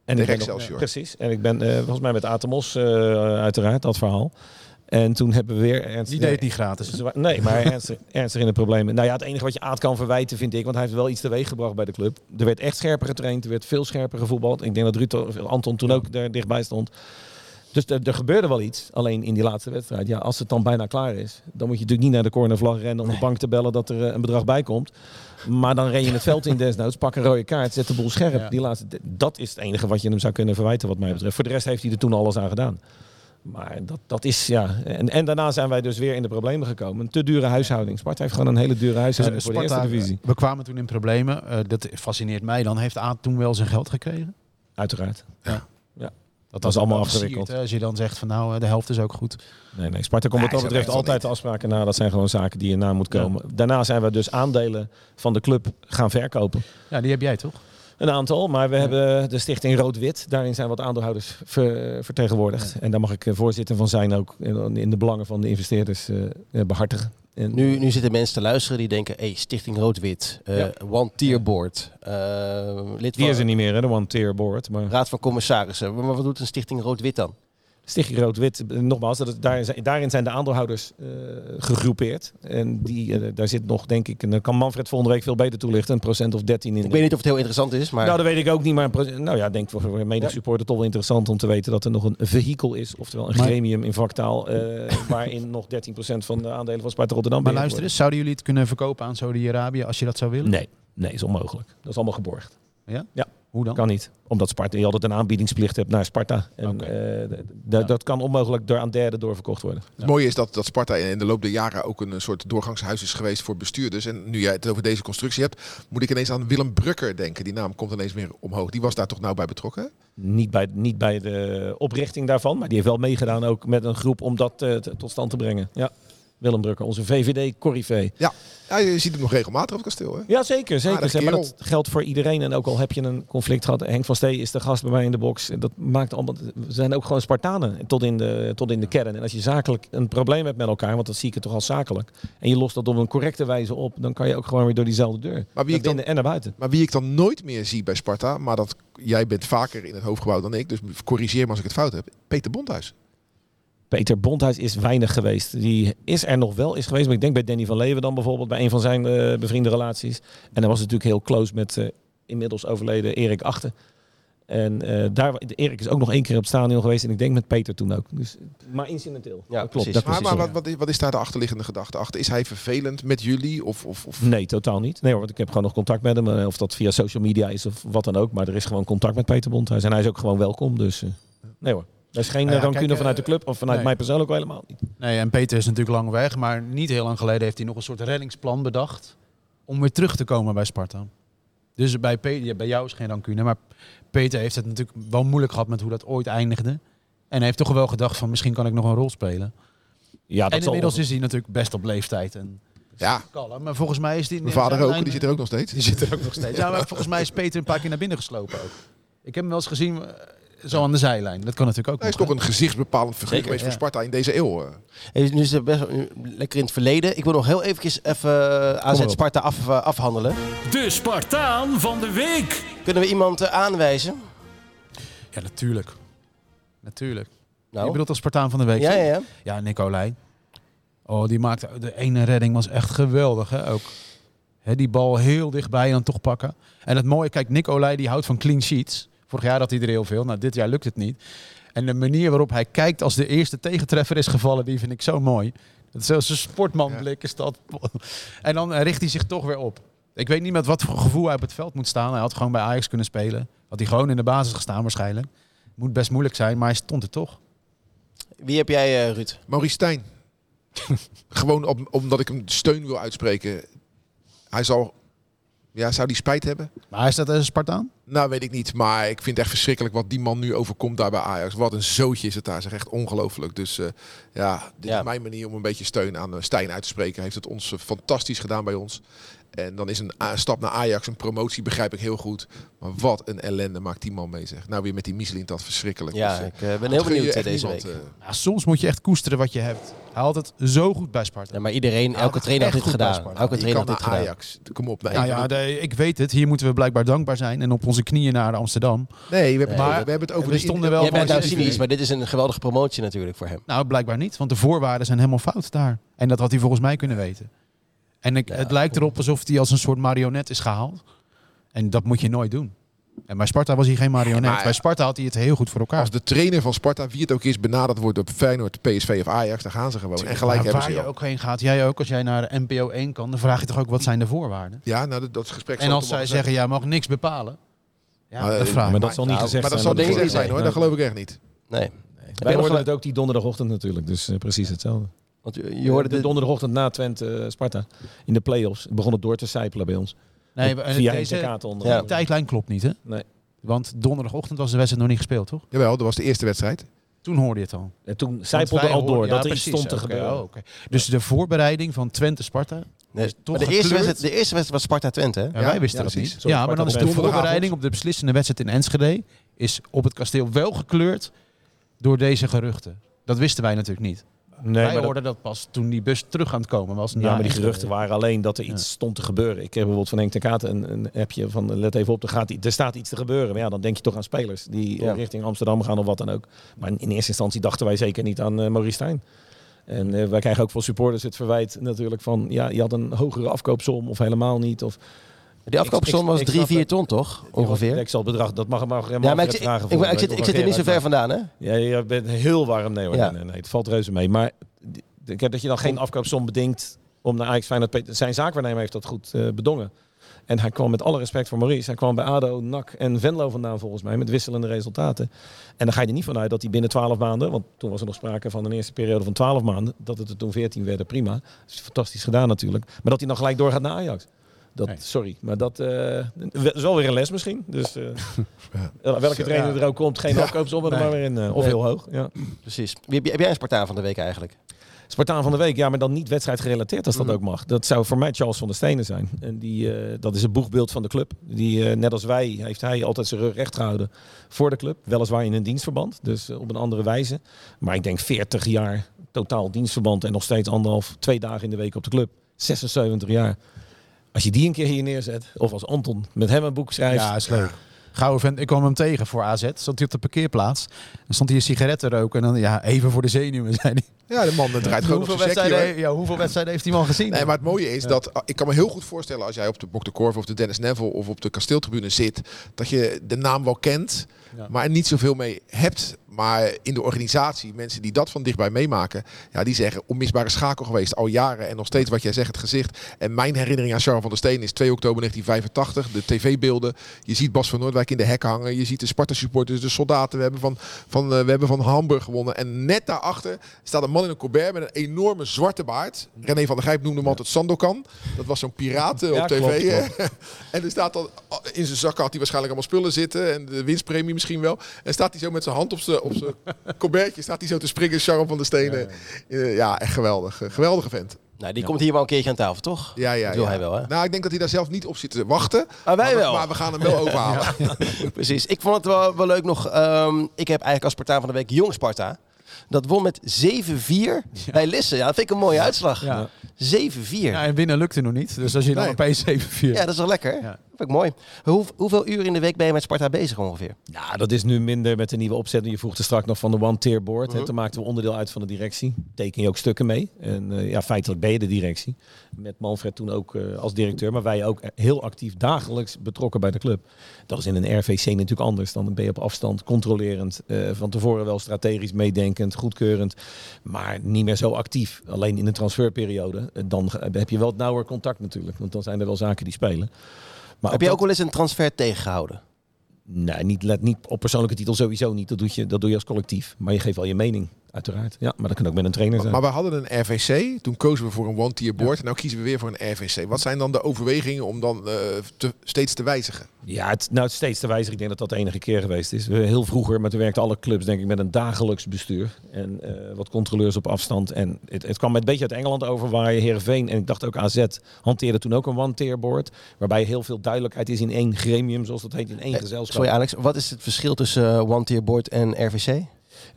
En tegen ben nog- Excelsior. precies. En ik ben eh, volgens mij met Atemos, eh, uiteraard, dat verhaal. En toen hebben we weer ernstig... Die deed het niet gratis. Nee, maar ernstig, ernstig in de problemen. Nou ja, het enige wat je Aad kan verwijten, vind ik, want hij heeft wel iets teweeg gebracht bij de club. Er werd echt scherper getraind, er werd veel scherper gevoetbald. Ik denk dat Ruud, Anton toen ook daar dichtbij stond. Dus er, er gebeurde wel iets. Alleen in die laatste wedstrijd, ja, als het dan bijna klaar is, dan moet je natuurlijk niet naar de cornervlag rennen om de bank te bellen dat er eh, een bedrag bij komt. Maar dan ren je het veld in desnoods, pak een rode kaart, zet de boel scherp. Ja. Die laatste, dat is het enige wat je hem zou kunnen verwijten, wat mij betreft. Voor de rest heeft hij er toen alles aan gedaan. Maar dat, dat is, ja. En, en daarna zijn wij dus weer in de problemen gekomen. Een te dure huishouding. Sparta heeft gewoon een hele dure huishouding voor de divisie. we kwamen toen in problemen. Eh, dat fascineert mij. Dan heeft Aad toen wel zijn geld gekregen. Uiteraard. Dat was allemaal afgewikkeld. Als je dan zegt van nou, eh, de helft is ook goed. Nee, nee. Sparta komt wat dat betreft altijd de afspraken na. Dat zijn gewoon zaken die je na moet komen. Daarna zijn we dus aandelen van de club gaan verkopen. Ja, die heb jij toch? Een aantal, maar we hebben de stichting Rood-Wit. Daarin zijn wat aandeelhouders ver- vertegenwoordigd. En daar mag ik eh, voorzitter van zijn ook. In de belangen van de investeerders eh, behartigen. En Nu, nu zitten mensen te luisteren die denken, hey, Stichting Rood-Wit, eh Ja. One Tier Board, eh, lid die van is er niet meer, hè, de One Tier Board. Maar Raad van Commissarissen. Maar wat doet een Stichting Rood-Wit dan? Stichting Rood-Wit, eh, nogmaals, dat is, daar, zijn- daarin zijn de aandeelhouders eh, gegroepeerd. En die, eh, daar zit nog, denk ik, en dan kan Manfred volgende week veel beter toelichten, een procent of 13 in. Ik weet niet of het heel interessant is, maar Nou, dat weet ik ook niet, maar nou ja, ik denk voor een medesupporter toch wel interessant om te weten dat er nog een vehikel is, oftewel een Maar- gremium in vaktaal, eh, waarin nog 13% van de aandelen van Sparta Rotterdam Maar luister eens, zouden jullie het kunnen verkopen aan Saudi-Arabië als je dat zou willen? Nee, nee, is onmogelijk. Dat is allemaal geborgd. Ja? Ja, Hoe dan? Kan niet. Omdat Sparta, je altijd een aanbiedingsplicht hebt naar Sparta. En eh, dat kan onmogelijk door aan derden doorverkocht worden. Het mooie is dat, dat Sparta in de loop der jaren ook een soort doorgangshuis is geweest voor bestuurders. En nu jij het over deze constructie hebt, moet ik ineens aan Willem Brukker denken. Die naam komt ineens weer omhoog. Die was daar toch nou bij betrokken? Niet bij, niet bij de oprichting daarvan, maar die heeft wel meegedaan ook met een groep om dat eh, tot stand te brengen. Ja. Willem Brukker, onze VVD-corrivé. Ja, je ziet hem nog regelmatig op het kasteel. Hè? Ja, zeker. zeker. Maar dat geldt voor iedereen. En ook al heb je een conflict gehad. Henk van Stee is de gast bij mij in de box. Dat maakt allemaal. We zijn ook gewoon Spartanen tot in, de, tot in de kern. En als je zakelijk een probleem hebt met elkaar, want dat zie ik het toch al zakelijk. En je lost dat op een correcte wijze op, dan kan je ook gewoon weer door diezelfde deur. Maar wie ik dan- en naar buiten. Maar wie ik dan nooit meer zie bij Sparta, maar dat jij bent vaker in het hoofdgebouw dan ik, dus corrigeer me als ik het fout heb. Peter Bondhuis. Peter Bondhuis is weinig geweest. Die is er nog wel is geweest. Maar ik denk bij Danny van Leeuwen dan bijvoorbeeld. Bij een van zijn eh, bevriende relaties. En hij was natuurlijk heel close met eh, inmiddels overleden Erik Achten. En eh, daar, Erik is ook nog één keer op het stadion geweest. En ik denk met Peter toen ook. Dus, maar incidenteel. Ja, dat klopt. precies. Dat Maar, precies, maar ja. wat, wat, is, wat is daar de achterliggende gedachte achter? Is hij vervelend met jullie? Of, of, of... Nee, totaal niet. Nee hoor, want ik heb gewoon nog contact met hem. Of dat via social media is of wat dan ook. Maar er is gewoon contact met Peter Bondhuis. En hij is ook gewoon welkom. Dus eh, nee hoor. Er is geen Nou ja, rancune kijk, vanuit de eh, club. Of vanuit nee. mij persoonlijk helemaal niet. Nee, en Peter is natuurlijk lang weg, maar niet heel lang geleden heeft hij nog een soort reddingsplan bedacht om weer terug te komen bij Sparta. Dus bij, Peter, ja, bij jou is geen rancune, maar Peter heeft het natuurlijk wel moeilijk gehad met hoe dat ooit eindigde. En hij heeft toch wel gedacht van misschien kan ik nog een rol spelen. Ja, dat en zal- inmiddels is hij natuurlijk best op leeftijd en Ja, kalm. Maar volgens mij is die... mijn vader ook, die zit er ook nog steeds. Die zit er ook nog steeds. Ja, maar volgens mij is Peter een paar keer naar binnen geslopen ook. Ik heb hem wel eens gezien eh, zo aan de zijlijn. Dat kan natuurlijk ook Hij is toch een gezichtsbepalend figuur Zeker, geweest voor ja. Sparta in deze eeuw. eh. Hey, nu is het best lekker in het verleden. Ik wil nog heel eventjes even uh, AZ. Sparta af, uh, afhandelen. De Spartaan van de week. Kunnen we iemand uh, aanwijzen? Ja, natuurlijk. Natuurlijk. Nou, Je bedoelt als Spartaan van de week? ja, ja, ja. Ja, Nicolai. Oh, die maakte de ene redding was echt geweldig, hè? Ook. Hè, die bal heel dichtbij en dan toch pakken. En het mooie, kijk, Nicolai die houdt van clean sheets. Vorig jaar had hij er heel veel. Nou, dit jaar lukt het niet. En de manier waarop hij kijkt als de eerste tegentreffer is gevallen, die vind ik zo mooi. Dat is zoals een sportmanblik is dat. En dan eh, richt hij zich toch weer op. Ik weet niet met wat voor gevoel hij op het veld moet staan. Hij had gewoon bij Ajax kunnen spelen. Had hij gewoon in de basis gestaan waarschijnlijk. Moet best moeilijk zijn, maar hij stond er toch. Wie heb jij, uh, Ruud? Maurice Stijn. Gewoon op, omdat ik hem steun wil uitspreken. Hij zal... Ja, zou die spijt hebben? Maar is dat een Spartaan? Nou, weet ik niet. Maar ik vind het echt verschrikkelijk wat die man nu overkomt daar bij Ajax. Wat een zootje is het daar. Zeg echt ongelooflijk. Dus eh, ja, dit Ja. is mijn manier om een beetje steun aan eh, Stijn uit te spreken. Hij heeft het ons eh, fantastisch gedaan bij ons. En dan is een stap naar Ajax, een promotie, begrijp ik heel goed. Maar wat een ellende maakt die man mee, zeg. Nou, weer met die Michelin, dat verschrikkelijk. Ja, Dus, eh, ik uh, ben heel je benieuwd echt deze niemand, week. eh. Ja, soms moet je echt koesteren wat je hebt. Hij had het zo goed bij Sparta. Ja, maar iedereen, Ja, elke trainer had dit gedaan. Elke je trainer had dit gedaan. Ajax. Kom op. Nee, nou ja, de- ik weet het. Hier moeten we blijkbaar dankbaar zijn. En op onze knieën naar Amsterdam. nee we, hebben, Nee, maar, we hebben het over we de stonden wel Jij bent nou cynisch, maar dit is een geweldige promotie natuurlijk voor hem. Nou, blijkbaar niet. Want de voorwaarden zijn helemaal fout daar. En dat had hij volgens mij kunnen weten. En ik, Ja, het lijkt erop alsof hij als een soort marionet is gehaald. En dat moet je nooit doen. En bij Sparta was hij geen marionet. Bij Sparta had hij het heel goed voor elkaar. Als de trainer van Sparta, wie het ook is, benaderd wordt door Feyenoord, PSV of Ajax, dan gaan ze gewoon. En gelijk Maar hebben waar ze je ook heen gaat, jij ook, als jij naar NPO 1 kan, dan vraag je toch ook wat zijn de voorwaarden? Ja, nou, dat, dat gesprek En als zij zeggen, jij mag niks bepalen. Ja, Maar, dat eh, vraag ik maar me. dat zal niet gezegd Maar dat zijn. zal niet gezegd zijn hoor, nee. dat geloof ik echt niet. Nee. Wij hoorden hoorde- het ook die donderdagochtend natuurlijk. Dus eh, precies hetzelfde. Want je, je hoorde de de, donderdagochtend na Twente eh, Sparta. In de play-offs. begon het door te sijpelen bij ons. Nee, Op- en Via deze onder. Ja. die tijdlijn klopt niet, hè? Nee. Want donderdagochtend was de wedstrijd nog niet gespeeld, toch? Jawel, dat was de eerste wedstrijd. Toen hoorde je het al. En toen zijpelde al door dat er iets precies, stond te gebeuren. oh, oké. Dus de voorbereiding van Twente-Sparta. nee, toch de, eerste wedstrijd, de eerste wedstrijd was Sparta-Twente, hè? Ja, Ja, wij wisten ja, dat precies. niet. Sorry, ja, maar dan is de voorbereiding op de beslissende wedstrijd in Enschede... is op het kasteel wel gekleurd door deze geruchten. Dat wisten wij natuurlijk niet. Nee, wij dat- hoorden dat pas toen die bus terug aan het komen was. Ja, maar die geruchten waren alleen dat er iets Ja. stond te gebeuren. Ik heb bijvoorbeeld van Henk ten Katen een, een appje van let even op, er, gaat, er staat iets te gebeuren. Maar ja, dan denk je toch aan spelers die Ja. richting Amsterdam gaan of wat dan ook. Maar in, in eerste instantie dachten wij zeker niet aan eh Maurice Stijn. En eh, wij krijgen ook van supporters het verwijt natuurlijk van, ja, je had een hogere afkoopsom of helemaal niet. Of, Die afkoopsom was ik 3, snap 4 het. ton, toch? Ongeveer. Ik zal het bedrag, dat mag, mag, mag Ja, maar ik, vragen ik, zit, ik zit er niet zo ver vandaan, hè? Ja, je bent heel warm. Nee, hoor. Ja. nee, nee, het valt reuze mee. Maar die- ik heb dat je dan geen afkoopsom bedingt om naar Ajax Feyenoord... Zijn zaakwaarnemer heeft dat goed eh, bedongen. En hij kwam met alle respect voor Maurice. Hij kwam bij ADO, NAC en Venlo vandaan volgens mij. Met wisselende resultaten. En dan ga je er niet vanuit dat hij binnen 12 maanden. Want toen was er nog sprake van een eerste periode van 12 maanden. Dat het er toen 14 werden. Prima. Dat is fantastisch gedaan natuurlijk. Maar dat hij dan gelijk doorgaat naar Ajax. Dat, Nee. Sorry, maar dat eh, is wel weer een les misschien. Dus eh, welke trainer er ook komt, geen afkoopsom er maar weer in. eh, of Nee. heel hoog. Ja. Precies. Wie heb, jij- een Spartaan van de week eigenlijk? Spartaan van de week, ja, maar dan niet wedstrijd gerelateerd als dat ook mag. Dat zou voor mij Charles van der Stenen zijn. En die, eh, dat is het boegbeeld van de club. Die, eh, net als wij, heeft hij altijd zijn rug recht gehouden voor de club. Weliswaar in een dienstverband, dus eh, op een andere wijze. Maar ik denk 40 jaar totaal dienstverband en nog steeds anderhalf, twee dagen in de week op de club. 76 jaar. Als je die een keer hier neerzet, of als Anton met hem een boek schrijft. Ja, is leuk. Gouden vent. Ik kwam hem tegen voor AZ. Stond hij op de parkeerplaats. Dan stond hij een sigaret te roken. En dan, ja, even voor de zenuwen, zei hij. Ja, de man draait gewoon op Hoeveel zijn sekje, wedstrijden, ja, hoeveel wedstrijden heeft die man gezien? Nee, maar het mooie is dat ah, ik kan me heel goed voorstellen als jij op de Bok de Korf of de Dennis Neville of op de kasteeltribune zit, dat je de naam wel kent, Ja. maar er niet zoveel mee hebt. Maar in de organisatie, mensen die dat van dichtbij meemaken, ja, die zeggen onmisbare schakel geweest al jaren en nog steeds wat jij zegt, het gezicht. En mijn herinnering aan Charles van der Steen is 2 oktober 1985, de tv-beelden. Je ziet Bas van Noordwijk in de hek hangen, je ziet de Sparta-supporters, de soldaten. We hebben van, van, eh, we hebben van Hamburg gewonnen. En net daarachter staat een man in een colbert met een enorme zwarte baard. René van der Gijp noemde hem altijd Sandokan. Dat was zo'n piraat eh, op tv. klopt, hè? klopt. En er staat dan in zijn zakken had hij waarschijnlijk allemaal spullen zitten en de winstpremie misschien wel. En staat hij zo met zijn hand op zijn op zijn colbertje, staat hij zo te springen, Sharon van der Stenen. Ja, ja echt geweldig, Eh, geweldige vent. Nou, die komt hier wel een keertje aan tafel, toch? Ja, ja, Dat wil ja. hij wel, hè? Nou, ik denk dat hij daar zelf niet op zit te wachten. Ah, wij maar, we- wel. Maar we gaan hem wel overhalen. Precies. Ik vond het wel, wel leuk nog. ehm, ik heb eigenlijk als Spartaan van de week Jong Sparta. Dat won met 7-4 bij Lisse. Ja, dat vind ik een mooie uitslag. Ja. 7-4. Ja, en winnen lukte nog niet. Dus als je dan Nee. opeens 7-4... Ja, dat is wel lekker. Ja. Dat vind ik mooi. Hoe, hoeveel uur in de week ben je met Sparta bezig ongeveer? Ja, dat is nu minder met de nieuwe opzet. Je vroeg er straks nog van de one-tier board. Mhm. Toen maakten we onderdeel uit van de directie. Teken je ook stukken mee. En eh, ja, feitelijk ben je de directie. Met Manfred toen ook eh, als directeur. Maar wij ook heel actief dagelijks betrokken bij de club. Dat is in een RVC natuurlijk anders. Dan ben je op afstand, controlerend. eh, van tevoren wel strategisch goedkeurend. Maar niet meer zo actief. Alleen in de transferperiode. eh, Dan ge- heb je wel het nauwer contact natuurlijk. Want dan zijn er wel zaken die spelen. Maar heb je ook wel eens een transfer tegengehouden? Nee, niet, let, niet op persoonlijke titel sowieso niet. Dat doe, je, dat doe je als collectief. Maar je geeft wel je mening, uiteraard. Ja, maar dat kan ook met een trainer zijn. Maar we hadden een RVC, toen kozen we voor een one-tier board. En nu kiezen we weer voor een RVC. Wat zijn dan de overwegingen om dan eh, te, steeds te wijzigen? Ja, het, nou, het steeds te wijzig. Ik denk dat dat de enige keer geweest is. We, heel vroeger, maar toen werkten alle clubs denk ik met een dagelijks bestuur. En eh, wat controleurs op afstand. En het, het kwam met een beetje uit Engeland over waar je Heerenveen en ik dacht ook AZ hanteerde toen ook een one-tier board. Waarbij heel veel duidelijkheid is in één gremium, zoals dat heet, in één gezelschap. Sorry Alex, wat is het verschil tussen eh, One Tier Board en RVC?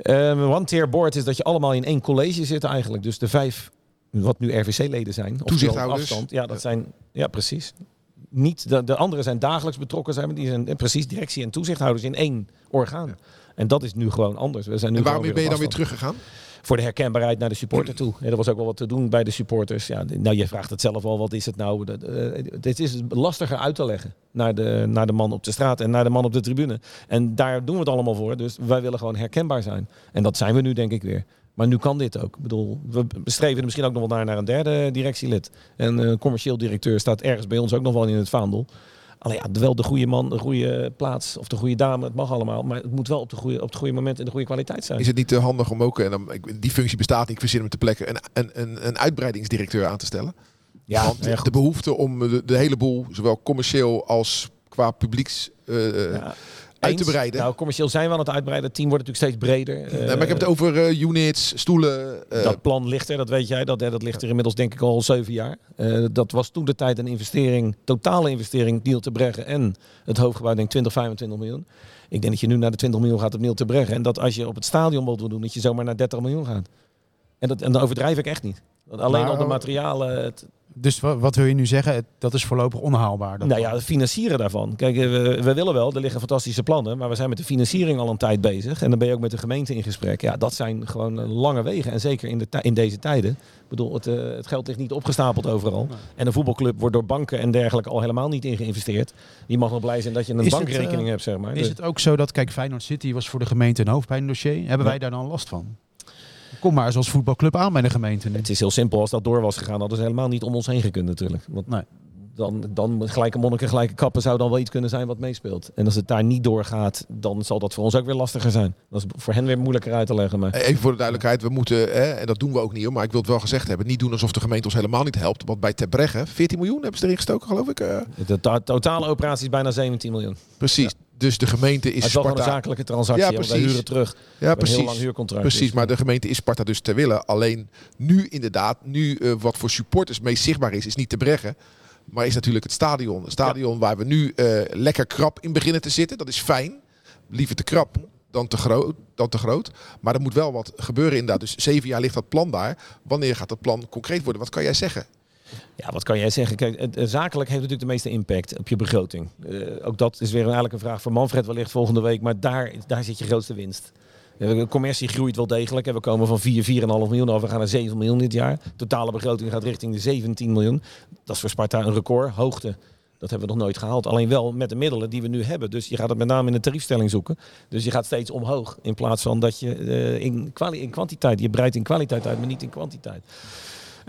Eh, one tier board is dat je allemaal in één college zit eigenlijk. Dus de vijf, wat nu RVC-leden zijn. Toezichthouders. Afstand, ja, dat Ja. zijn, ja, precies. Niet, de, de anderen zijn dagelijks betrokken, zijn, die zijn eh, precies directie en toezichthouders in één orgaan. En dat is nu gewoon anders. We zijn nu En waarom ben je dan weer teruggegaan? Voor de herkenbaarheid naar de supporter toe. Ja, er was ook wel wat te doen bij de supporters. Ja, nou, je vraagt het zelf al. Wat is het nou? Dat, eh, dit is lastiger uit te leggen naar de, naar de man op de straat en naar de man op de tribune. En daar doen we het allemaal voor. Dus wij willen gewoon herkenbaar zijn. En dat zijn we nu denk ik weer. Maar nu kan dit ook. Ik bedoel, we streven er misschien ook nog wel naar, naar een derde directielid. En een commercieel directeur staat ergens bij ons ook nog wel in het vaandel. Alleen ja, wel de goede man, de goede plaats of de goede dame. Het mag allemaal. Maar het moet wel op, de goede, op het goede moment en de goede kwaliteit zijn. Is het niet te handig om ook, en dan, die functie bestaat niet, ik verzin hem te plekken, een, een, een, een uitbreidingsdirecteur aan te stellen? Ja, Want ja, goed. de behoefte om de, de hele boel, zowel commercieel als qua publieks, eh, eh, Ja. Uit te breiden. Nou, commercieel zijn we aan het uitbreiden. Het team wordt natuurlijk steeds breder. Nee, maar ik heb het over eh, units, stoelen. eh, dat plan ligt er, dat weet jij. Dat, dat ligt er inmiddels denk ik al zeven jaar. Eh, dat was toen de tijd een investering, totale investering, Niel te Breggen en het hoofdgebouw, denk ik 20, 25 miljoen. Ik denk dat je nu naar de 20 miljoen gaat op Niel te Breggen. En dat als je op het stadion wilt doen, dat je zomaar naar 30 miljoen gaat. En, dat, en dan overdrijf ik echt niet. Want alleen Maar, al de materialen, het, Dus wa- wat wil je nu zeggen? Dat is voorlopig onhaalbaar. Dat Nou ja, het financieren daarvan. Kijk, eh, we, we willen wel, er liggen fantastische plannen, maar we zijn met de financiering al een tijd bezig. En dan ben je ook met de gemeente in gesprek. Ja, dat zijn gewoon eh, lange wegen. En zeker in, de in deze tijden. Ik bedoel, het, eh, het geld ligt niet opgestapeld overal. En een voetbalclub wordt door banken en dergelijke al helemaal niet in geïnvesteerd. Die mag nog blij zijn dat je een Is het, bankrekening hebt, zeg maar. Is Dus- het ook zo dat, kijk, Feyenoord City was voor de gemeente een hoofdpijndossier. Hebben wij daar dan last van? Kom maar eens als voetbalclub aan bij de gemeente nu. Het is heel simpel. Als dat door was gegaan, hadden ze helemaal niet om ons heen gekund natuurlijk. Want Nee. dan, dan gelijke monniken, gelijke kappen zou dan wel iets kunnen zijn wat meespeelt. En als het daar niet doorgaat, dan zal dat voor ons ook weer lastiger zijn. Dat is voor hen weer moeilijker uit te leggen. Maar Even voor de duidelijkheid, we moeten, hè, en dat doen we ook niet hoor, maar ik wil het wel gezegd hebben, niet doen alsof de gemeente ons helemaal niet helpt. Want bij Terbregge, 14 miljoen hebben ze erin gestoken geloof ik. eh. de to- totale operatie is bijna 17 miljoen. precies. Dus de gemeente Het is wel een Sparta. zakelijke transactie. Ja, wij precies. huren terug. Ja, hebben Een heel lang precies. huurcontract. Precies, dus- maar de gemeente is Sparta dus ter wille. Alleen nu inderdaad, nu eh, wat voor supporters meest zichtbaar is, is niet te breggen. Maar is natuurlijk het stadion. Een stadion waar we nu eh, lekker krap in beginnen te zitten. Dat is fijn. Liever te krap dan te, groot, dan te groot. Maar er moet wel wat gebeuren inderdaad. Dus zeven jaar ligt dat plan daar. Wanneer gaat dat plan concreet worden? Wat kan jij zeggen? Ja, wat kan jij zeggen? Kijk, eh, zakelijk heeft natuurlijk de meeste impact op je begroting. Eh, ook dat is weer eigenlijk een vraag voor Manfred wellicht volgende week. Maar daar, daar zit je grootste winst. Eh, De commercie groeit wel degelijk. We komen van 4, 4,5 miljoen af. We gaan naar 7 miljoen dit jaar. Totale begroting gaat richting de 17 miljoen. Dat is voor Sparta een record. Hoogte. Dat hebben we nog nooit gehaald. Alleen wel met de middelen die we nu hebben. Dus je gaat het met name in de tariefstelling zoeken. Dus je gaat steeds omhoog. In plaats van dat je eh, in, in kwantiteit. Je breidt in kwaliteit uit, maar niet in kwantiteit.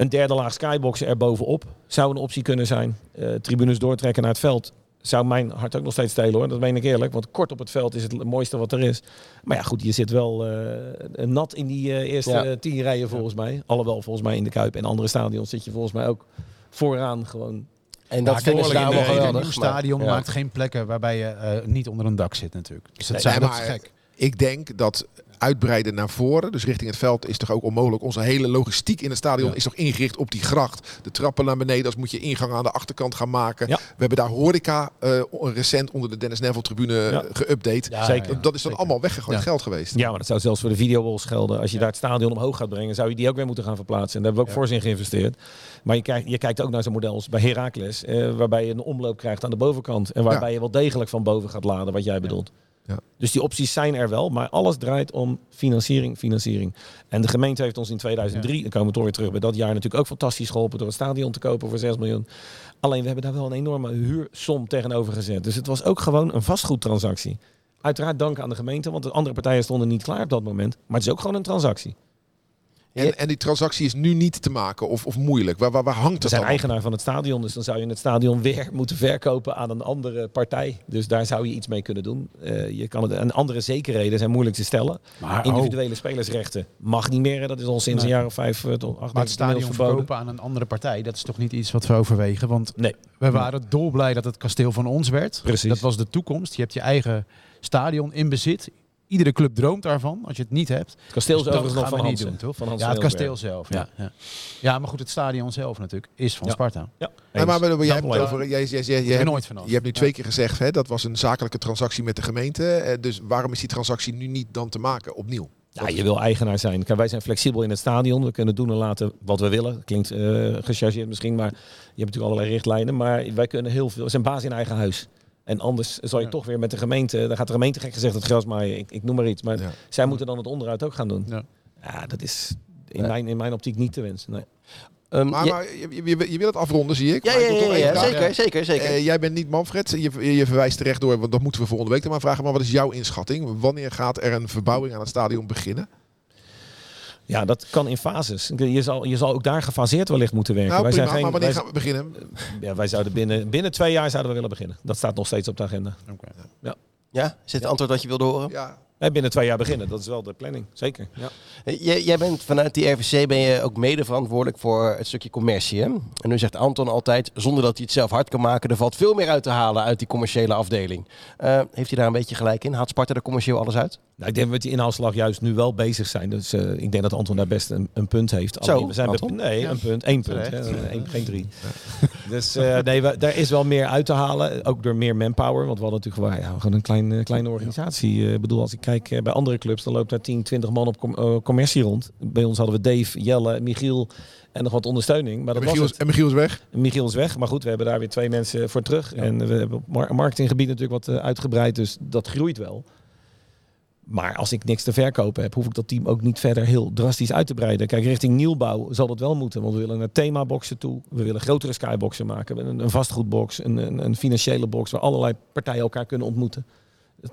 Een derde laag skyboxen er bovenop zou een optie kunnen zijn. Eh, tribunes doortrekken naar het veld zou mijn hart ook nog steeds stelen hoor. Dat meen ik eerlijk. Want kort op het veld is het mooiste wat er is. Maar ja goed, je zit wel eh, nat in die eh, eerste Ja. tien rijen volgens mij. Alhoewel volgens mij in de Kuip en andere stadions zit je volgens mij ook vooraan gewoon. En dat daar in, wel een nieuw stadion maar- ja. maakt geen plekken waarbij je eh, niet onder een dak zit natuurlijk. Dus dat, Nee, zijn, dat maar- is gek. Ik denk dat uitbreiden naar voren, dus richting het veld, is toch ook onmogelijk. Onze hele logistiek in het stadion Ja. is toch ingericht op die gracht. De trappen naar beneden, als moet je ingang aan de achterkant gaan maken. Ja. We hebben daar horeca eh, recent onder de Dennis Neville tribune Ja. geüpdate. Ja, Zeker. dat is dan zeker. allemaal weggegooid geld geweest. Ja, maar dat zou zelfs voor de videoballs gelden. Als je daar het stadion omhoog gaat brengen, zou je die ook weer moeten gaan verplaatsen. En daar hebben we ook Ja. voor in geïnvesteerd. Maar je kijkt, je kijkt ook naar zo'n model als bij Heracles. eh, waarbij je een omloop krijgt aan de bovenkant. En waarbij je wel degelijk van boven gaat laden, wat jij bedoelt. Ja. Dus die opties zijn er wel, maar alles draait om financiering, financiering. En de gemeente heeft ons in 2003, dan komen we toch weer terug bij dat jaar, natuurlijk ook fantastisch geholpen door het stadion te kopen voor 6 miljoen. Alleen we hebben daar wel een enorme huursom tegenover gezet. Dus het was ook gewoon een vastgoedtransactie. Uiteraard dank aan de gemeente, want de andere partijen stonden niet klaar op dat moment. Maar het is ook gewoon een transactie. En, en die transactie is nu niet te maken of, of moeilijk. Waar, waar, waar hangt We het zijn dan op? eigenaar van het stadion, dus dan zou je het stadion weer moeten verkopen aan een andere partij. Dus daar zou je iets mee kunnen doen. Eh, je kan het, en andere zekerheden zijn moeilijk te stellen. Maar, Individuele spelersrechten mag niet meer. Dat is al sinds Nee. een jaar of vijf eh, tot acht maar het stadion verboden. verkopen aan een andere partij, dat is toch niet iets wat we overwegen? Want Nee. we waren dolblij dat het kasteel van ons werd. Precies. Dat was de toekomst. Je hebt je eigen stadion in bezit. Iedere club droomt daarvan. Als je het niet hebt, Het kasteel is Dus dat overigens nog gaan van we niet Hans. doen, toch? Van ja, het kasteel zelf. Ja. Ja. Ja. maar goed, het stadion zelf natuurlijk is van Ja. Sparta. Ja, maar, jij, hebt het over, jij, jij, jij, jij, er nooit vanaf. je hebt nu twee keer gezegd, hè, dat was een zakelijke transactie met de gemeente. Eh, Dus waarom is die transactie nu niet dan te maken opnieuw? Ja, je wil eigenaar zijn. Kijk, wij zijn flexibel in het stadion. We kunnen doen en laten wat we willen. Klinkt eh gechargeerd misschien, maar je hebt natuurlijk allerlei richtlijnen. Maar wij kunnen heel veel. We zijn baas in eigen huis. En anders zal je Ja. toch weer met de gemeente. Dan gaat de gemeente gek gezegd het gras maaien. Ik, ik noem maar iets. Maar Ja. zij moeten dan het onderhoud ook gaan doen. Ja. Ja, dat is in, Ja. mijn, in mijn optiek niet te wensen. Nee. Ehm, Maar, ja- maar je, je, je wil het afronden, zie ik. ja, Maar ja, ik ja, zeker, zeker, zeker. Eh, jij bent niet Manfred. Je, je verwijst terecht door, want dat moeten we volgende week dan maar vragen. Maar wat is jouw inschatting? Wanneer gaat er een verbouwing aan het stadion beginnen? Ja, dat kan in fases. Je zal, je zal ook daar gefaseerd wellicht moeten werken. Nou, wij, prima, zijn geen, maar wanneer wij, gaan we beginnen? ja, wij zouden binnen, binnen twee jaar zouden we willen beginnen. Dat staat nog steeds op de agenda. ja, is dit het antwoord wat je wilde horen? Ja, Nee, binnen twee jaar beginnen. Dat is wel de planning. Zeker. Ja. Eh, Jij, jij bent vanuit die RVC ben je ook mede verantwoordelijk voor het stukje commercie. Hè? En nu zegt Anton altijd, zonder dat hij het zelf hard kan maken, er valt veel meer uit te halen uit die commerciële afdeling. Eh, heeft hij daar een beetje gelijk in? Haalt Sparta er commercieel alles uit? Nou, ik denk dat we met die inhaalslag juist nu wel bezig zijn. Dus eh, ik denk dat Anton daar best een, een punt heeft. Zo, Alleen we zijn Anton? nee, Ja. een punt. één punt. Hè, geen drie. Dus eh, nee, we, daar is wel meer uit te halen. Ook door meer manpower. Want we hadden natuurlijk wel, ja, gewoon een klein, eh, kleine organisatie. Eh, Ik bedoel, als ik kijk bij andere clubs, dan loopt daar 10, 20 man op com- commercie rond. Bij ons hadden we Dave, Jelle, Michiel en nog wat ondersteuning. Maar en dat was Michiel, het. is, en Michiel is weg. Michiel is weg, maar goed, we hebben daar weer twee mensen voor terug. En we hebben marketinggebied natuurlijk wat uitgebreid, dus dat groeit wel. Maar als ik niks te verkopen heb, hoef ik dat team ook niet verder heel drastisch uit te breiden. Kijk, richting nieuwbouw zal dat wel moeten, want we willen naar themaboxen toe. We willen grotere skyboxen maken, een, een vastgoedbox, een, een, een financiële box waar allerlei partijen elkaar kunnen ontmoeten.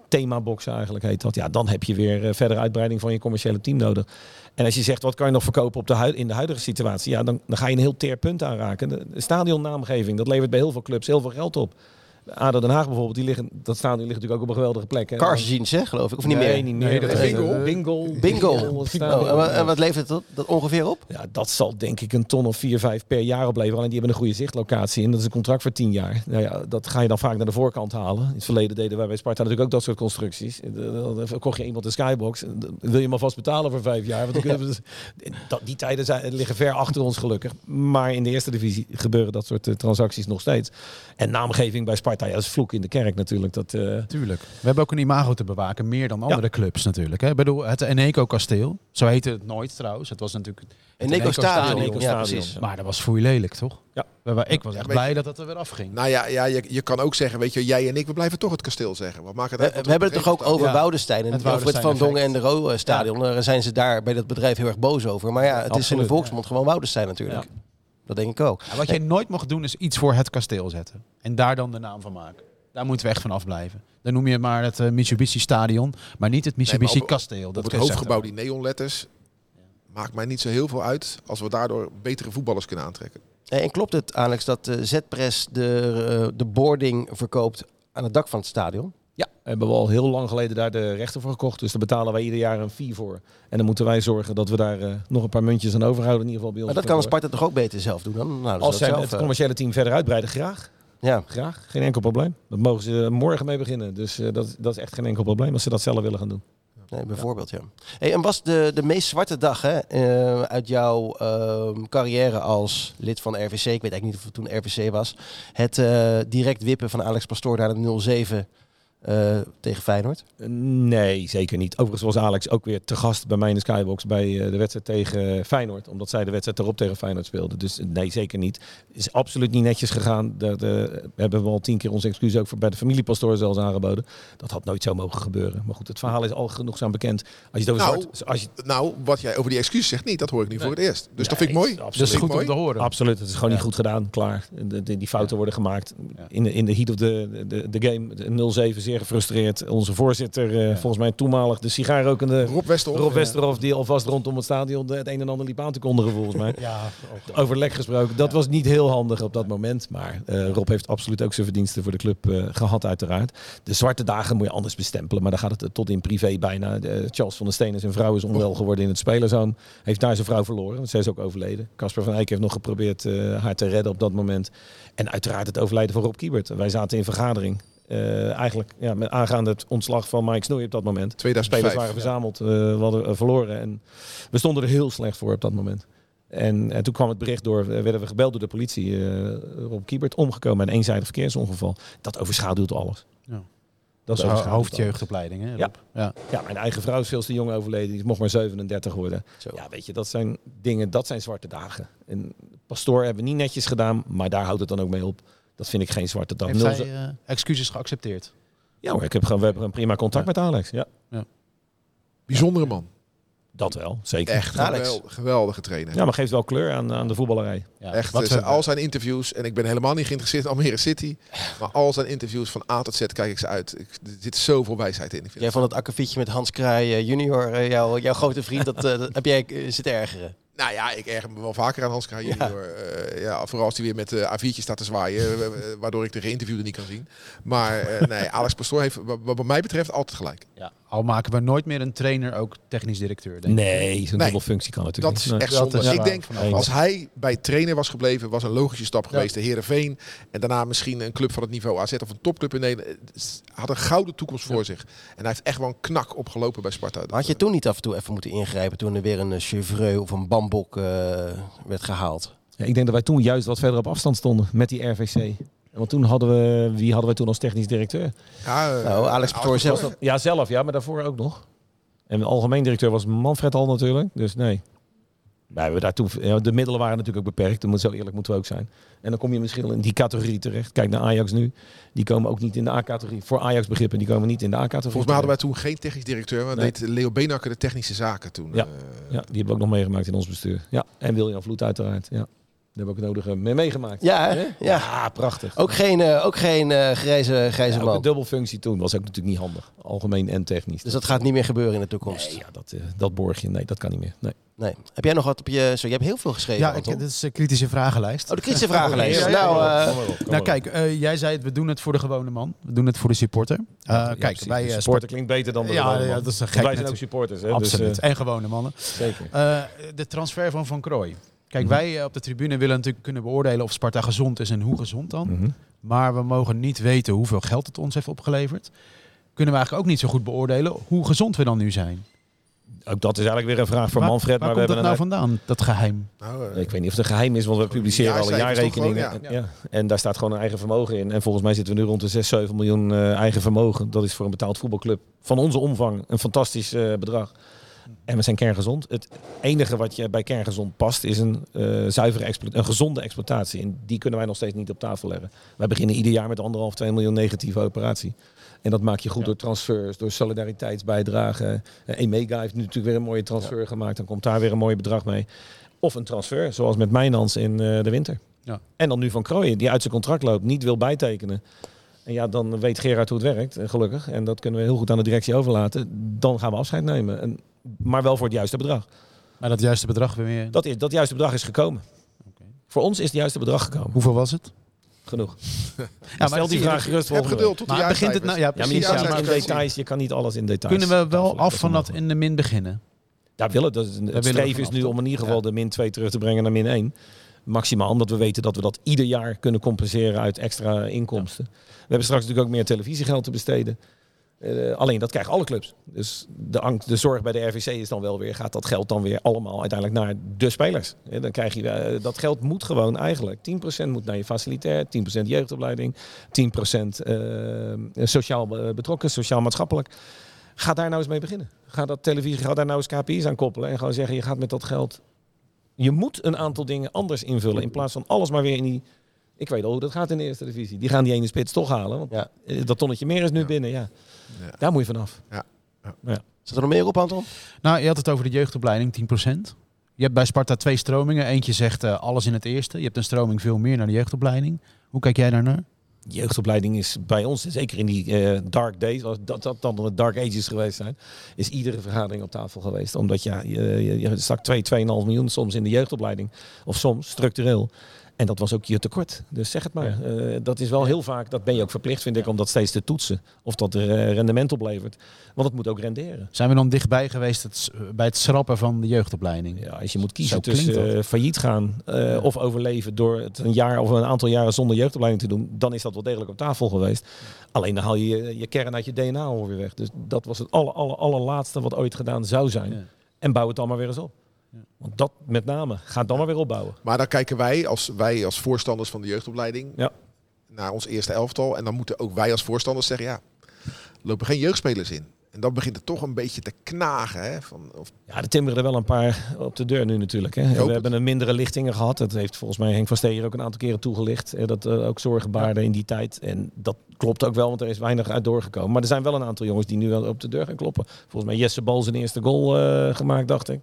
themaboksen eigenlijk heet dat. Ja, dan heb je weer eh, verdere uitbreiding van je commerciële team nodig. En als je zegt, wat kan je nog verkopen op de in de huidige situatie? Ja, dan, dan ga je een heel teer punt aanraken. De stadionnaamgeving, dat levert bij heel veel clubs heel veel geld op. ADO Den Haag bijvoorbeeld, die liggen, dat stadion ligt natuurlijk ook op een geweldige plek. hè. Carsjeans, hè, geloof ik. Of niet nee, meer? niet meer. Nee, dat is Bingo. Bingo. Bingo. Oh, en, wat, en wat levert dat, dat ongeveer op? Ja, dat zal denk ik een ton of vier, vijf per jaar opleveren. Alleen die hebben een goede zichtlocatie en dat is een contract voor tien jaar. Nou ja, dat ga je dan vaak naar de voorkant halen. In het verleden deden wij bij Sparta natuurlijk ook dat soort constructies. Eh, Dan kocht je iemand een skybox. Dan wil je hem alvast betalen voor vijf jaar. Want dan kunnen we dus, dat, die tijden zijn, liggen ver achter ons gelukkig. Maar in de eerste divisie gebeuren dat soort eh, transacties nog steeds. En naamgeving bij Sparta, ja, dat is vloek in de kerk natuurlijk. Dat, eh, Tuurlijk. We hebben ook een imago te bewaken, meer dan andere clubs natuurlijk. Hè. Ik bedoel, het Eneco Kasteel, zo heette het nooit trouwens. Het was natuurlijk het Eneco Stadion. Ja, precies. Maar dat was voor je lelijk, toch? Ja. Ik was echt blij je- dat het er weer afging. Nou ja, ja je, je kan ook zeggen, weet je, jij en ik, we blijven toch het kasteel zeggen. Wat maakt het We, uit wat we hebben het toch ook over Ja. Woudenstein en Het over het Van Dongen en de Roo eh, stadion. Daar zijn ze daar bij dat bedrijf heel erg boos over. Maar ja, het is in de volksmond gewoon Woudenstein natuurlijk. Dat denk ik ook. Ja, wat jij nooit mag doen is iets voor het kasteel zetten. En daar dan de naam van maken. Daar moeten we echt van afblijven. Dan noem je het maar het eh, Mitsubishi Stadion, maar niet het Mitsubishi op- Kasteel. Op Dat het is echt hoofdgebouw die neonletters maakt mij niet zo heel veel uit als we daardoor betere voetballers kunnen aantrekken. Eh, En klopt het, Alex, dat de Z-Press de, eh, de boarding verkoopt aan het dak van het stadion? Ja, hebben we al heel lang geleden daar de rechten voor gekocht. Dus daar betalen wij ieder jaar een fee voor. En dan moeten wij zorgen dat we daar eh, nog een paar muntjes aan overhouden. In ieder geval bij ons. Maar dat kan Sparta toch ook beter zelf doen dan? Nou, Als zij het eh, commerciële team verder uitbreiden, graag. ja. Graag, geen enkel probleem. Dat mogen ze morgen mee beginnen. Dus eh, dat, dat is echt geen enkel probleem als ze dat zelf willen gaan doen. Nee, bijvoorbeeld, ja. Hey, en was de, de meest zwarte dag hè, uit jouw ehm, carrière als lid van RVC, ik weet eigenlijk niet of het toen RVC was, het direct wippen van Alex Pastoor naar de 0-7 eh, tegen Feyenoord? Nee, zeker niet. Overigens was Alex ook weer te gast bij mij in de Skybox bij eh, de wedstrijd tegen Feyenoord. Omdat zij de wedstrijd erop tegen Feyenoord speelden. Dus eh, nee, zeker niet. Is absoluut niet netjes gegaan. Dat eh, hebben we al tien keer onze excuus ook voor bij de familiepastoor zelfs aangeboden. Dat had nooit zo mogen gebeuren. Maar goed, het verhaal is al genoegzaam bekend. Als je het over Nou, zwart... Als je, Nou, wat jij over die excuses zegt niet, dat hoor ik nu voor het eerst. Dus dat vind ik mooi. Nee, Dat is absoluut. goed om mooi. te horen. Absoluut, het is gewoon Ja. niet goed gedaan. Klaar. De, de- die fouten worden gemaakt. Ja. In, de, in de heat of de, de, de game. De 0-7 zeer gefrustreerd. Onze voorzitter, eh, volgens mij toenmalig de sigaarrokende Rob Westerhof. Rob Westerhof, die alvast rondom het stadion het een en ander liep aan te kondigen volgens mij. Ja, Over lek gesproken. Dat was niet heel handig op dat moment. Maar eh, Rob heeft absoluut ook zijn verdiensten voor de club eh, gehad uiteraard. De zwarte dagen moet je anders bestempelen. Maar dan gaat het tot in privé bijna. Charles van der Steen, zijn vrouw, is onwel geworden in het spelerzoon. Heeft daar zijn vrouw verloren. Want zij is ook overleden. Casper van Eyck heeft nog geprobeerd haar te redden op dat moment. En uiteraard het overlijden van Rob Kiebert. Wij zaten in vergadering. Eh, eigenlijk ja, met aangaande het ontslag van Mike Snoei op dat moment. 2005. Spelers waren verzameld, eh, we hadden eh, verloren en we stonden er heel slecht voor op dat moment. En, en toen kwam het bericht door, werden we gebeld door de politie. eh Rob Kiebert omgekomen een eenzijdig verkeersongeval. Dat overschaduwt alles. Ja. Dat, is hoofdjeugdopleiding, hè? Ja. Rob? ja. Ja, mijn eigen vrouw is veel te jong overleden. Die mocht maar 37 worden. Zo. Ja, weet je, dat zijn dingen, dat zijn zwarte dagen. En pastoor hebben we niet netjes gedaan, maar daar houdt het dan ook mee op. Dat vind ik geen zwarte dag. Heeft hij eh, excuses geaccepteerd? Ja, maar ik heb gewoon, we hebben een prima contact met Alex. Ja, Bijzondere man. Dat wel, zeker. Echt Alex. geweldig, geweldige trainer. Ja, maar geeft wel kleur aan, aan de voetballerij. Ja. Echt, Wat eh, al zijn interviews, en ik ben helemaal niet geïnteresseerd in Almere City, maar al zijn interviews van A tot Z kijk ik ze uit. Ik, er zit zoveel wijsheid in. Jij vond het akkefietje met Hans Kraai eh, junior, eh, jouw, jouw grote vriend, dat, dat heb jij eh, zitten ergeren. Nou ja, ik erger me wel vaker aan Hans Kraaij junior. Eh, ja, vooral als hij weer met de A4'tjes staat te zwaaien, waardoor ik de geïnterviewde niet kan zien. Maar eh, nee, Alex Pastoor heeft wat, wat mij betreft altijd gelijk. ja. Al maken we nooit meer een trainer ook technisch directeur, denk ik. Nee, zo'n Nee. dubbelfunctie kan Dat natuurlijk is niet. echt dat zonde. is ik denk, als hij bij trainer was gebleven, was een logische stap geweest. De Heerenveen. En daarna misschien een club van het niveau AZ of een topclub in Nederland. Had een gouden toekomst voor zich. En hij heeft echt wel een knak opgelopen bij Sparta. Had je toen niet af en toe even moeten ingrijpen toen er weer een eh, Chevreux of een Bambok eh, werd gehaald? Ja, ik denk dat wij toen juist wat verder op afstand stonden met die RVC. Want toen hadden we, wie hadden wij toen als technisch directeur? Ja, eh, Nou, Alex Pastoor zelf. Ja, zelf, ja, maar daarvoor ook nog. En de algemeen directeur was Manfred al natuurlijk, dus nee. Wij hebben daar toen, ja, de middelen waren natuurlijk ook beperkt, dat moet zo eerlijk moeten we ook zijn. En dan kom je misschien in die categorie terecht. Kijk naar Ajax nu, die komen ook niet in de A-categorie. Voor Ajax begrippen, die komen niet in de A-categorie. Volgens mij hadden wij toen geen technisch directeur. Maar Nee. deed Leo Beenakker de technische zaken toen. Ja. Eh, Ja, die hebben we ook nog meegemaakt in ons bestuur. Ja, en William Vloed uiteraard, ja. Hebben we ook het nodige mee meegemaakt. Ja, hè? Hè? ja. prachtig. Ook geen, eh, ook geen eh, grijze, grijze Ja, ook een man. dubbelfunctie toen was ook natuurlijk niet handig. Algemeen en technisch. Dus dat gaat niet meer gebeuren in de toekomst. Nee, ja, dat, eh, dat borg je. Nee, dat kan niet meer. Nee. Nee. Heb jij nog wat op je... Zo, je hebt heel veel geschreven, Ja, ik, dit is een kritische vragenlijst. Oh, de kritische vragenlijst. Ja, ja, ja. Nou, eh, op, Nou kijk, eh, jij zei het, we doen het voor de gewone man. We doen het voor de supporter. Uh, Ja, kijk, wij De eh, supporter klinkt beter dan de Ja, gewone ja, man. dat is een gek Wij zijn ook supporters. Hè? Absoluut. Dus, eh, en gewone mannen. zeker. Eh, de transfer van Van Krooi. Kijk, Mhm. wij eh, op de tribune willen natuurlijk kunnen beoordelen of Sparta gezond is en hoe gezond dan. Mhm. Maar we mogen niet weten hoeveel geld het ons heeft opgeleverd. Kunnen we eigenlijk ook niet zo goed beoordelen hoe gezond we dan nu zijn. Ook dat is eigenlijk weer een vraag voor waar, Manfred. Waar maar we komt dat hebben nou een vandaan, dat geheim? Nou, eh, Ik weet niet of het een geheim is, want we publiceren alle jaarrekeningen. gewoon, ja. En daar staat gewoon een eigen vermogen in. En volgens mij zitten we nu rond de 6, 7 miljoen eh, eigen vermogen. Dat is voor een betaald voetbalclub van onze omvang een fantastisch eh, bedrag. En we zijn kerngezond. Het enige wat je bij kerngezond past is een, eh, zuivere een gezonde exploitatie. En die kunnen wij nog steeds niet op tafel leggen. Wij beginnen ieder jaar met anderhalf, 2 miljoen negatieve operatie. En dat maak je goed door transfers, door solidariteitsbijdragen. Uh, Emega heeft nu natuurlijk weer een mooie transfer gemaakt. Dan komt daar weer een mooi bedrag mee. Of een transfer, zoals met Mijnans in eh, de winter. Ja. En dan nu Van Krooijen, die uit zijn contract loopt, niet wil bijtekenen. En ja, dan weet Gerard hoe het werkt, eh, gelukkig. En dat kunnen we heel goed aan de directie overlaten. Dan gaan we afscheid nemen. En, maar wel voor het juiste bedrag. Maar dat juiste bedrag weer meer. Dat, is, dat juiste bedrag is gekomen. Voor ons is het juiste bedrag gekomen. Hoeveel was het? Genoeg. Ja, Stel die vraag gerust heb geduld tot de Maar begint het nou? Ja, Ja, maar je precies. kan Ja, niet maar in details, je kan niet alles in details. kunnen we wel af van dat in de min beginnen? Ja, willen. Dat het willen streven is nu om in ieder geval Ja. de min 2 terug te brengen naar min 1. Maximaal, omdat we weten dat we dat ieder jaar kunnen compenseren uit extra inkomsten. We hebben straks natuurlijk ook meer televisiegeld te besteden. Eh, alleen dat krijgen alle clubs. Dus de, angst, de zorg bij de RVC is dan wel weer, gaat dat geld dan weer allemaal uiteindelijk naar de spelers. Dan krijg je, eh, dat geld moet gewoon eigenlijk. 10% moet naar je facilitair, 10% jeugdopleiding, 10% eh, sociaal betrokken, sociaal-maatschappelijk. Ga daar nou eens mee beginnen. Ga dat televisie, ga daar nou eens KPI's aan koppelen. En gewoon zeggen, je gaat met dat geld... Je moet een aantal dingen anders invullen. In plaats van alles maar weer in die... Ik weet al hoe dat gaat in de eerste divisie. Die gaan die ene spits toch halen. Want Ja. dat tonnetje meer is nu binnen. Ja. Ja. Daar moet je vanaf. Zit er nog meer op, Anton? Nou, je had het over de jeugdopleiding, 10%. Je hebt bij Sparta twee stromingen. Eentje zegt eh, alles in het eerste. Je hebt een stroming veel meer naar de jeugdopleiding. Hoe kijk jij daarnaar? Jeugdopleiding is bij ons, zeker in die eh, dark days, als dat, dat dan de dark ages geweest zijn, is iedere vergadering op tafel geweest. Omdat ja, je, je, je stak 2, 2,5 miljoen soms in de jeugdopleiding. Of soms structureel. En dat was ook je tekort. Dus zeg het maar. Eh, dat is wel heel vaak, dat ben je ook verplicht vind ik, om dat steeds te toetsen. Of dat er eh, rendement oplevert. Want het moet ook renderen. Zijn we dan dichtbij geweest het, bij het schrappen van de jeugdopleiding? Ja, als je moet kiezen Zo tussen eh, failliet gaan of overleven door het een jaar of een aantal jaren zonder jeugdopleiding te doen, dan is dat wel degelijk op tafel geweest. Alleen dan haal je je, je kern uit je DNA alweer weg. Dus dat was het aller, aller, allerlaatste wat ooit gedaan zou zijn. Ja. En bouw het maar weer eens op. Want dat met name, ga het dan maar weer opbouwen. Maar dan kijken wij als, wij als voorstanders van de jeugdopleiding Ja. naar ons eerste elftal. En dan moeten ook wij als voorstanders zeggen, ja, lopen geen jeugdspelers in. En dan begint het toch een beetje te knagen. Hè? Van, of, Ja, er timmeren er wel een paar op de deur nu natuurlijk. Hè. We het. hebben een mindere lichtingen gehad. Dat heeft volgens mij Henk van Steer ook een aantal keren toegelicht. eh, Dat er ook zorgen baarden in die tijd. En dat klopt ook wel, want er is weinig uit doorgekomen. Maar er zijn wel een aantal jongens die nu wel op de deur gaan kloppen. Volgens mij Jesse Bal zijn eerste goal eh, gemaakt, dacht ik.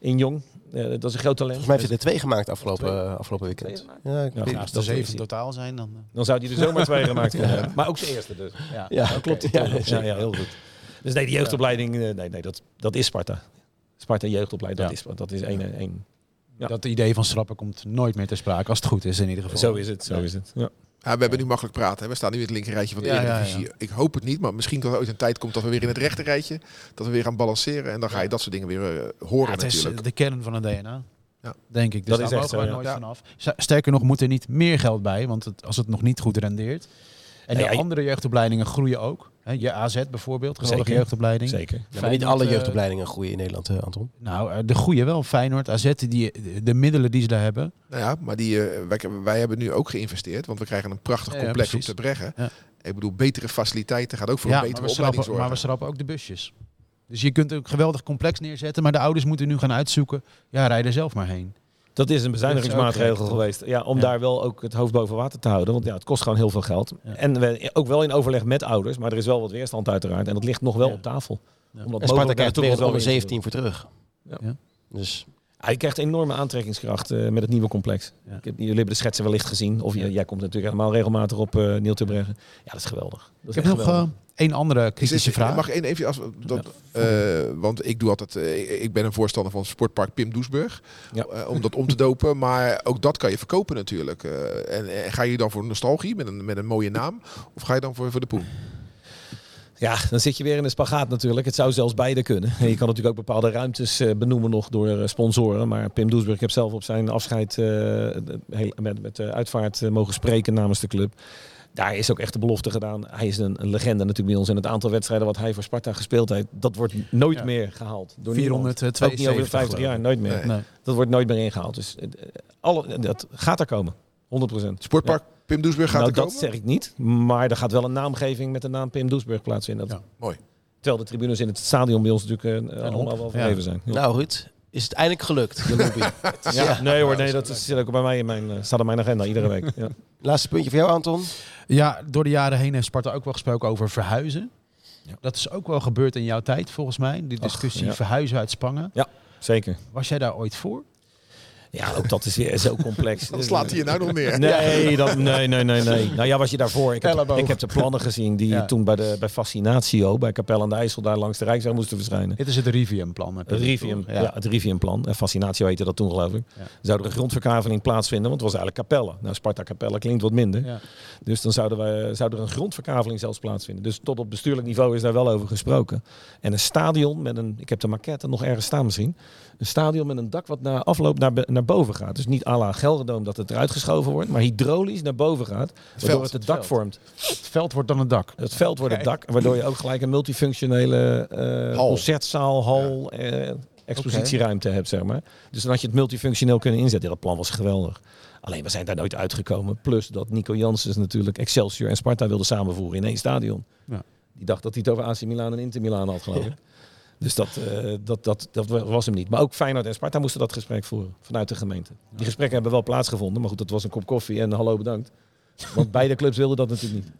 In Jong. Eh, dat is een groot talent. Volgens mij heeft hij er twee gemaakt afgelopen, eh, afgelopen weekend. Twee? Ja, ik Ja, als er dat zeven totaal zijn, dan... eh, Dan zou hij er zomaar twee gemaakt kunnen hebben. Maar ook zijn eerste dus. ja. ja, Dat klopt. Ja, Ja, ja, zeker. ja, heel goed. Dus nee, die jeugdopleiding, eh, nee, nee, dat, dat is Sparta. Sparta jeugdopleiding, dat, Ja. is, dat is één. één. Ja. Dat idee van schrappen komt nooit meer ter sprake, als het goed is in ieder geval. Zo is het, zo is het. Ja. Ja, we hebben nu makkelijk praten. Hè? We staan nu in het linkerrijtje van de Ja, ja, Eredivisie. ja. Ik hoop het niet, maar misschien dat er ooit een tijd komt dat we weer in het rechterrijtje, dat we weer gaan balanceren. En dan ga je dat soort dingen weer eh, horen Ja, het is natuurlijk. eh, de kern van het DNA. Ja. Denk ik. Dus Dat daar is echt mogen zo, nooit ja. vanaf. Sterker nog, moet er niet meer geld bij, want het, als het nog niet goed rendeert. En Nee, de andere jeugdopleidingen groeien ook. Je AZ bijvoorbeeld, geweldige Zeker. jeugdopleiding. Zeker. Ja, maar niet alle eh, jeugdopleidingen groeien in Nederland, hè, Anton. Nou, eh, de goede wel. Feyenoord, AZ, die, de, de middelen die ze daar hebben. Nou ja, maar die, eh, wij, wij hebben nu ook geïnvesteerd, want we krijgen een prachtig Ja, ja, complex op te breggen. Ja. Ik bedoel, betere faciliteiten gaat ook voor Ja, een betere we, opleiding schrappen, zorgen. maar we schrappen ook de busjes. Dus je kunt een geweldig complex neerzetten, maar de ouders moeten nu gaan uitzoeken. Ja, rij er zelf maar heen. Dat is een bezuinigingsmaatregel is geweest. Ja, om Ja. daar wel ook het hoofd boven water te houden. Want ja, het kost gewoon heel veel geld. Ja. En we, ook wel in overleg met ouders. Maar er is wel wat weerstand uiteraard. En dat ligt nog wel Ja. op tafel. Ja. Omdat En Sparta krijgt er weer een wel te 17 voor terug. Ja. Ja. Dus Hij krijgt enorme aantrekkingskracht eh, met het nieuwe complex. Ja. Ik heb, jullie hebben de schetsen wellicht gezien. Of jij- jij komt natuurlijk helemaal regelmatig op uh, Neil te brengen. Ja, dat is geweldig. Dat is Ik heb nog één andere Is kritische dit- vraag. Mag één even als dat, eh, want ik doe altijd, eh, ik ben een voorstander van sportpark Pim Doesburg, Ja. eh, om dat om te dopen. Maar ook dat kan je verkopen natuurlijk. En, en ga je dan voor nostalgie met een met een mooie naam, of ga je dan voor voor de poen? Ja, dan zit je weer in de spagaat natuurlijk. Het zou zelfs beide kunnen. En je kan natuurlijk ook bepaalde ruimtes benoemen nog door sponsoren. Maar Pim Doesburg, ik heb zelf op zijn afscheid met, met de uitvaart mogen spreken namens de club. Daar is ook echt de belofte gedaan. Hij is een, een legende natuurlijk bij ons. En het aantal wedstrijden wat hij voor Sparta gespeeld heeft, dat wordt nooit Ja. meer gehaald. Door niemand. 472 Ook niet over de 50 jaar, nooit meer. Nee. Nee. Dat wordt nooit meer ingehaald. Dus eh, alle, dat gaat er komen. 100%. Sportpark Pim Doesburg gaat nou, er dat komen? zeg ik niet. Maar er gaat wel een naamgeving met de naam Pim Doesburg plaatsvinden. Dat, Ja. Mooi. Terwijl de tribunes in het stadion bij ons natuurlijk eh, allemaal wel Ja. vergeven zijn. Ja. Nou Ruud, is het eindelijk gelukt, de lobby. Ja. Nee hoor, nee, dat is, zit ook bij mij in mijn, eh, staat op mijn agenda iedere week. Ja. Laatste puntje voor jou, Anton. Ja, door de jaren heen heeft Sparta ook wel gesproken over verhuizen. Ja. Dat is ook wel gebeurd in jouw tijd, volgens mij. Die discussie ja. verhuizen uit Spangen. Zeker. Was jij daar ooit voor? Ja, ook dat is weer zo complex. Dan slaat hij je nou nog neer. Nee, dat, nee, nee, nee, nee. Nou ja, was je daarvoor? Ik heb, Elleboog. ik heb de plannen gezien die Ja. toen bij, de, bij Fascinatio, bij Capelle aan de IJssel, daar langs de Rijksweg moesten verschijnen. Dit is het Rivium-plan. Het Rivium, ja. het Rivium-plan. En Fascinatio heette dat toen, geloof ik. Ja. Zou er een grondverkaveling plaatsvinden, want het was eigenlijk Capelle. Nou, Sparta Capelle klinkt wat minder. Ja. Dus dan zouden we, zou er een grondverkaveling zelfs plaatsvinden. Dus tot op bestuurlijk niveau is daar wel over gesproken. En een stadion met een, ik heb de maquette nog ergens staan misschien. Een stadion met een dak wat na afloop naar, naar boven gaat. Dus niet à la dat het eruit geschoven wordt, maar hydraulisch naar boven gaat. Waardoor veld, het het dak veld. vormt. Het veld wordt dan een dak. Het veld wordt het dak, waardoor je ook gelijk een multifunctionele eh, Hal. concertzaal, hal, eh, expositieruimte hebt, zeg maar. Dus dan had je het multifunctioneel kunnen inzetten. Ja, dat plan was geweldig. Alleen we zijn daar nooit uitgekomen. Plus dat Nico Janssens natuurlijk Excelsior en Sparta wilde samenvoeren in één stadion. Ja. Die dacht dat hij het over AC Milan en Inter Milan had, geloof ik. Dus dat, eh, dat, dat, dat was hem niet. Maar ook Feyenoord en Sparta moesten dat gesprek voeren vanuit de gemeente. Die gesprekken hebben wel plaatsgevonden. Maar goed, dat was een kop koffie en hallo bedankt. Want beide clubs wilden dat natuurlijk niet.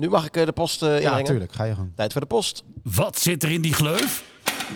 Nu mag ik eh, de post eh Ja, natuurlijk. Ga je gang. Tijd voor de post. Wat zit er in die gleuf?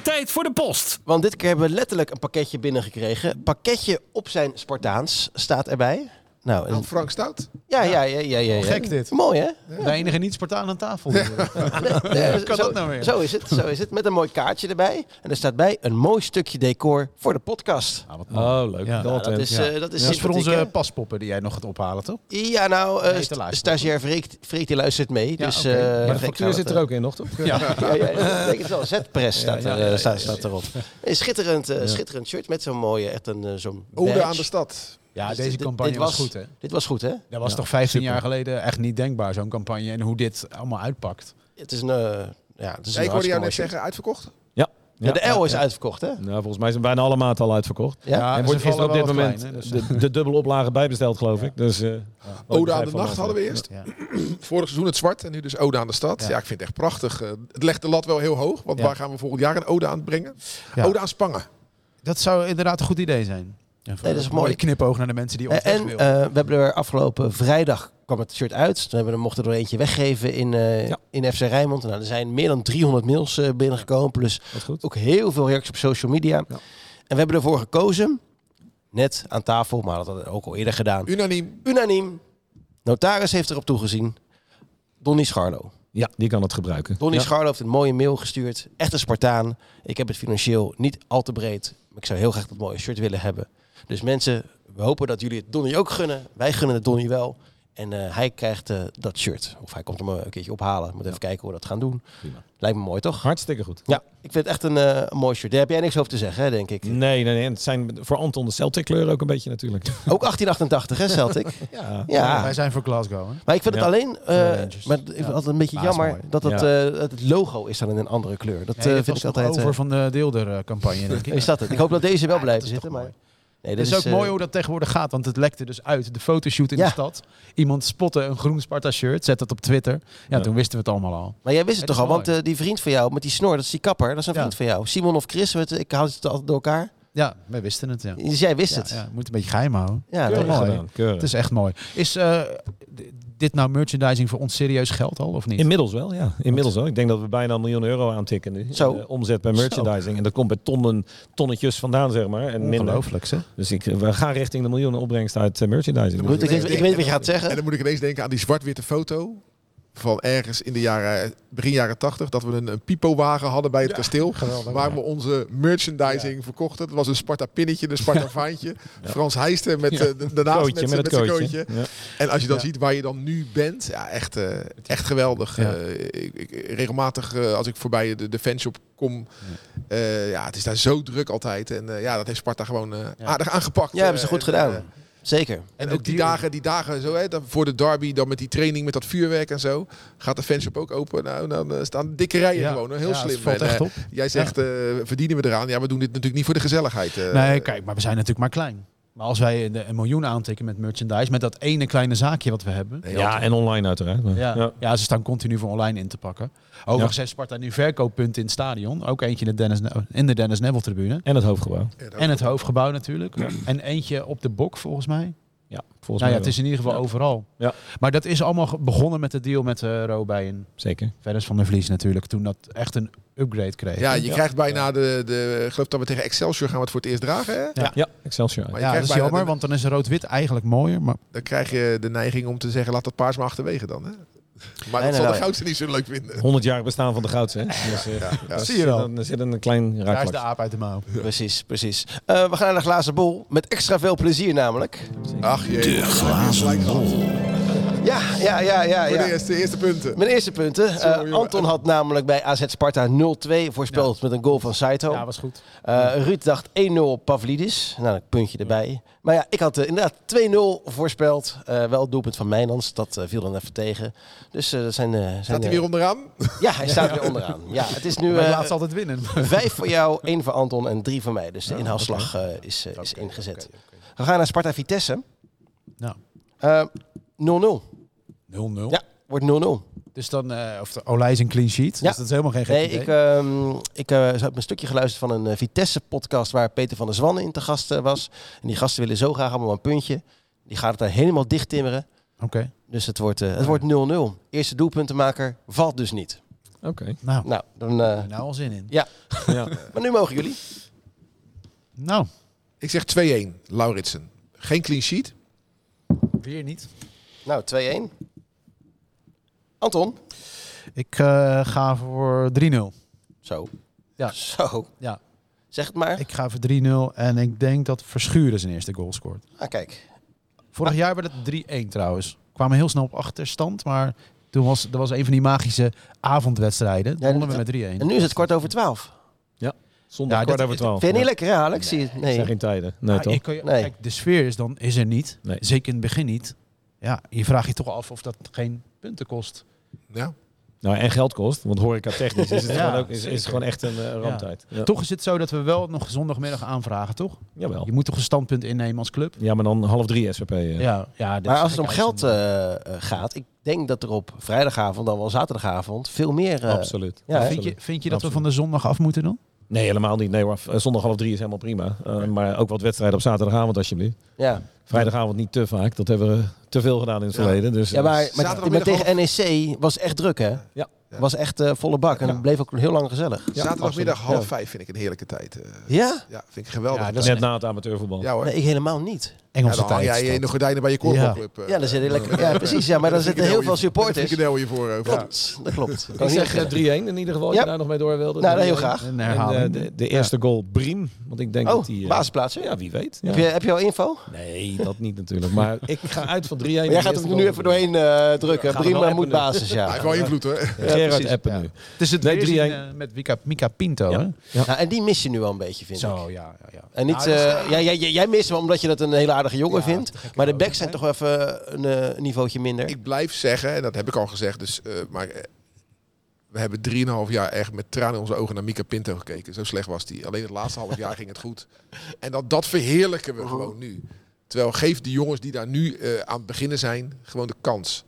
Tijd voor de post. Want dit keer hebben we letterlijk een pakketje binnengekregen. Pakketje op zijn Spartaans staat erbij. Nou, en- Aan Frank Stout. ja, ja, ja, ja, ja, ja. Gek dit. Mooi hè? De enige niet-Spartaan aan tafel. Kan zo, dat nou weer? Zo is het, zo is het. Met een mooi kaartje erbij. En er staat bij een mooi stukje decor voor de podcast. Ah, wat. Oh, leuk. Ja. Dat, Nou, dat is, ja. eh, dat is Dat is voor onze hè? paspoppen die jij nog gaat ophalen, toch? Ja, nou, eh, te st- stagiair Freek, Freek die luistert mee. Ja, dus, eh, Maar de factuur zit er ook in, nog toch? Ja. Ja, ik het wel. Z-press staat, er, erop. Een schitterend, schitterend shirt met zo'n mooie, echt een zo'n Ode aan de stad. Ja, Dus deze dit- campagne dit was, was- goed, hè? Dit was goed, hè? Dat was Ja, toch 15 super. jaar geleden echt niet denkbaar, zo'n campagne. En hoe dit allemaal uitpakt. Het is een, eh, ja, het is Ja, een ik hoorde jou hartstikke net zeggen, uitverkocht. Ja. Ja, de L is ja. uitverkocht, hè? Nou, volgens mij zijn bijna alle maten al uitverkocht. Ja. en ze wordt gisteren op dit moment klein, dus- de, de dubbele oplage bijbesteld, geloof ik. Dus, eh, ik Ode aan de nacht hadden we eerst. Vorig seizoen het zwart en nu dus Ode aan de stad. Ja. Ik vind het echt prachtig. Eh, Het legt de lat wel heel hoog. Want waar gaan we volgend jaar een Ode aan brengen? Ode aan Spangen. Dat zou inderdaad een goed idee zijn. Ja, dat is een mooi. mooie knipoog naar de mensen die ons en eh, we hebben er afgelopen vrijdag kwam het shirt uit. Toen hebben we, mochten we er eentje weggeven in, eh, Ja. in FC Rijnmond. Nou, er zijn meer dan 300 mails eh, binnengekomen. Plus ook heel veel reacties op social media. Ja. En we hebben ervoor gekozen, net aan tafel, maar dat hadden we ook al eerder gedaan. Unaniem. Unaniem. Notaris heeft erop toegezien. Donny Scharlo. Ja, die kan het gebruiken. Donny ja. Scharlo heeft een mooie mail gestuurd. Echt een Spartaan. Ik heb het financieel niet al te breed. Maar ik zou heel graag dat mooie shirt willen hebben. Dus mensen, we hopen dat jullie het Donny ook gunnen. Wij gunnen het Donny wel. En eh, hij krijgt eh, dat shirt. Of hij komt hem een keertje ophalen. Moet even kijken hoe we dat gaan doen. Prima. Lijkt me mooi, toch? Hartstikke goed. Ja, ik vind het echt een, eh, mooi shirt. Daar heb jij niks over te zeggen, hè, denk ik. Nee, nee, nee. En Het zijn voor Anton de Celtic kleuren ook een beetje natuurlijk. Ook 1888, hè, Celtic? Ja. Ja. Wij zijn voor Glasgow, hè? Maar ik vind het alleen, eh, maar ik vind het altijd een beetje Ah, jammer dat het, eh, het logo is dan in een andere kleur. Dat eh, vind was ik altijd. eh, over van de Deelder-campagne, denk ik. is dat het? Ik hoop dat deze wel is zitten. toch Maar... mooi. Nee, Het is ook eh, mooi hoe dat tegenwoordig gaat, want het lekte dus uit. De fotoshoot in Ja. de stad. Iemand spotte een groen Sparta shirt, zet het op Twitter. Ja, Ja. toen wisten we het allemaal al. Maar jij wist het Het toch is al, want mooi. eh, die vriend van jou met die snor, dat is die kapper, dat is een Ja. vriend van jou. Simon of Chris, weet, ik houd het altijd door elkaar. Ja, wij wisten het, ja. Dus jij wist Ja, het. ja, moet een beetje geheim houden. Ja, Keurig dat- mooi. gedaan. Keurig. Het is echt mooi. Is, eh, dit nou merchandising voor ons serieus geld al, of niet? Inmiddels wel, ja. Inmiddels wel. Ik denk dat we bijna een miljoen euro aantikken nu. Zo. in de omzet bij merchandising. En dat komt bij tonnen, tonnetjes vandaan, zeg maar. En minder. Ongelooflijk, zeg. Dus ik, we gaan richting de miljoenen opbrengst uit eh, merchandising. Ik, weet- ik weet wat je gaat En zeggen. dan moet ik ineens denken aan die zwart-witte foto van ergens in de jaren, begin jaren 80, dat we een, een pipowagen hadden bij het kasteel. Waar we onze merchandising verkochten. Dat was een Sparta pinnetje, een Sparta vaantje. Frans Heijsten met eh, de daarnaast Kootje, met, met zijn kootje. Ja. En als je dan Ja. ziet waar je dan nu bent, ja, echt, eh, echt geweldig. Ja. Eh, ik, ik- regelmatig eh, als ik voorbij de, de fanshop kom, eh, ja, het is daar zo druk altijd. En eh, ja, dat heeft Sparta gewoon eh, Ja. aardig aangepakt. Ja, hebben ze goed gedaan. Zeker. en En ook die dagen, die dagen zo, hè, dan voor de derby, dan met die training, met dat vuurwerk en zo, gaat de fanshop ook open. Nou, dan eh, staan dikke rijen Ja. gewoon. Heel Ja, het slim. valt En, echt eh, op. Jij zegt, eh, verdienen we eraan? Ja, we doen dit natuurlijk niet voor de gezelligheid. Nee, kijk, maar we zijn natuurlijk maar klein. Maar als wij een, een miljoen aantikken met merchandise, met dat ene kleine zaakje wat we hebben. Ja, en online uiteraard. Ja, ja. ja. ze staan continu voor online in te pakken. Overigens heeft Sparta nu verkooppunten in het stadion. Ook eentje in de Dennis, in de Dennis Neville tribune. En het hoofdgebouw. Ja, En het hoofdgebouw natuurlijk. En eentje op de bok volgens mij. Ja, volgens Nou mij ja, het is in ieder geval Ja. overal. Ja. Maar dat is allemaal begonnen met de deal met uh, Robij en Zeker. Verdes van der Vlies natuurlijk. Toen dat echt een upgrade kreeg. Ja, je krijgt bijna de, de... Ik geloof dat we tegen Excelsior gaan we het voor het eerst dragen, hè? Ja. Ja, Excelsior. Maar Ja, dat is jammer, de- want dan is rood-wit eigenlijk mooier. Maar Dan krijg je de neiging om te zeggen, laat dat paars maar achterwege dan, hè? Maar Nee, dat nee, zal de nee. goudste niet zo leuk vinden. 100 jaar bestaan van de goudse. Hè? Dus, eh, Ja, Zie je wel. Er zit een klein daar is de raakvlak. aap uit de mouw. Precies, precies. Eh, we gaan naar de glazen bol. Met extra veel plezier namelijk. Ach jee. De glazen bol. Ja, ja, ja, ja. Voor de ja. eerste, eerste punten. Mijn eerste punten. Eh. Anton had namelijk bij AZ Sparta 0-2 voorspeld met een goal van Saito. Ja, was goed. Eh, Ruud dacht 1-0 op Pavlidis. Nou, een puntje erbij. Maar ja, ik had eh, inderdaad 2-0 voorspeld. Eh, wel het doelpunt van Mijnans. Dat eh, viel dan even tegen. Dus eh, dat zijn... eh, zijn Staat hij weer onderaan? Ja, hij staat weer onderaan. Ja, het is nu laatst altijd winnen. vijf voor jou, één voor Anton en drie voor mij. Dus de inhaalslag eh, is, is ingezet. We gaan naar Sparta Vitesse. Nou, Eh, 0-0. 0-0. Ja, wordt 0-0. Dus dan, eh of de Olij is een clean sheet. Ja. Dus dat is helemaal geen gek Nee, idee. ik, ehm ik eh, heb een stukje geluisterd van een eh, Vitesse-podcast waar Peter van der Zwan in te gast eh, was. En die gasten willen zo graag allemaal een puntje. Die gaat het daar helemaal dicht timmeren. Oké. Dus het wordt eh, het wordt 0-0. Eerste doelpuntenmaker valt dus niet. Oké. Nou, Nou, dan, eh, nou al zin in. Ja. maar nu mogen jullie. Nou, Ik zeg 2-1, Lauritsen. Geen clean sheet. weer niet. Nou, 2-1. Anton. Ik eh, ga voor 3-0. Zo. Ja. Zo. Ja. Zeg het maar. Ik ga voor 3-0 en ik denk dat Verschuren zijn eerste goal scoort. Ah, kijk. Vorig jaar werd het 3-1 trouwens. We kwamen heel snel op achterstand, maar toen was dat was een van die magische avondwedstrijden. Ja, Toen wonnen we met 3-1. En nu is het kwart over 12. Zondag Ja, kwart dat- over twaalf. Vind je niet Ja. lekker, hè, Alex? Zie je het? Dat Nee. zijn geen tijden. Nee, Ja, toch? kan Nee. Kijk, de sfeer is dan is er niet. Nee. Zeker in het begin niet. Ja, je vraagt je toch af of dat geen punten kost. Ja. Nou, en geld kost, want horeca technisch is het Ja, gewoon, ook, is, gewoon echt een eh, ramptijd. Ja. Toch is het zo dat we wel nog zondagmiddag aanvragen, toch? Jawel. Je moet toch een standpunt innemen als club? Ja, maar dan half drie SVP. eh. Ja, ja. Maar als het om geld eh, gaat, ik denk dat er op vrijdagavond, dan wel zaterdagavond, veel meer... eh, Absoluut. ja, hè? vind, je, vind je dat we Absoluut. van de zondag af moeten dan? Nee, helemaal niet. Nee, hoor. Eh, zondag half drie is helemaal prima. Eh, maar ook wat wedstrijden op zaterdagavond alsjeblieft. ja. Vrijdagavond niet te vaak. Dat hebben we te veel gedaan in het Ja. verleden. Dus, ja, maar, maar, maar Zaterdagmiddag tegen NEC was echt druk, hè? Ja. Was echt eh, volle bak en Ja. het bleef ook heel lang gezellig. Zaterdagmiddag absoluut. half vijf vind ik een heerlijke tijd. eh. Ja? ja, vind ik geweldig. Ja, Ja, dat is net na het amateurvoetbal. hoor. Nee, ik helemaal niet. Ja, Engelse dan tijd. jij in de dat. gordijnen bij je korfbalclub. eh. Ja, daar zitten lekker. Ja, precies. Ja, maar daar zitten heel veel supporters. Ik hier voor. eh, voor. Klopt, dat klopt. Ik zeg zeggen. eh, 3-1 in ieder geval, als Ja. je daar nog mee door wilde. Nou, heel 3-1. graag. En, eh, de, de eerste goal, Briem. Want ik denk Oh, dat die... eh, basisplaats, hè? Ja, wie weet. Ja. Heb, je, heb je al info? Nee, dat niet natuurlijk. Maar ik ga uit van 3-1. Maar jij gaat hem nu even doorheen eh, drukken. Appen moet basis, Hij ja. heeft wel invloed hoor. Gerard precies. appen Ja. nu. Het is het 3-1. eh, met Mika, Pinto. Ja. Hè? En die mis je nu al een beetje, vind ik. Zo, ja. ja, ja. En niet, Nou, dat eh, jij mist hem omdat je dat een hele aardige jongen Ja, vindt. Maar de backs zijn toch even een eh, niveautje minder. Ik blijf zeggen, en dat heb ik al gezegd, dus, eh, maar eh, we hebben 3,5 jaar echt met tranen in onze ogen naar Mika Pinto gekeken. Zo slecht was die. Alleen het laatste half jaar ging het goed. En dat, dat verheerlijken we gewoon nu. Terwijl geef die jongens die daar nu eh, aan het beginnen zijn, gewoon de kans.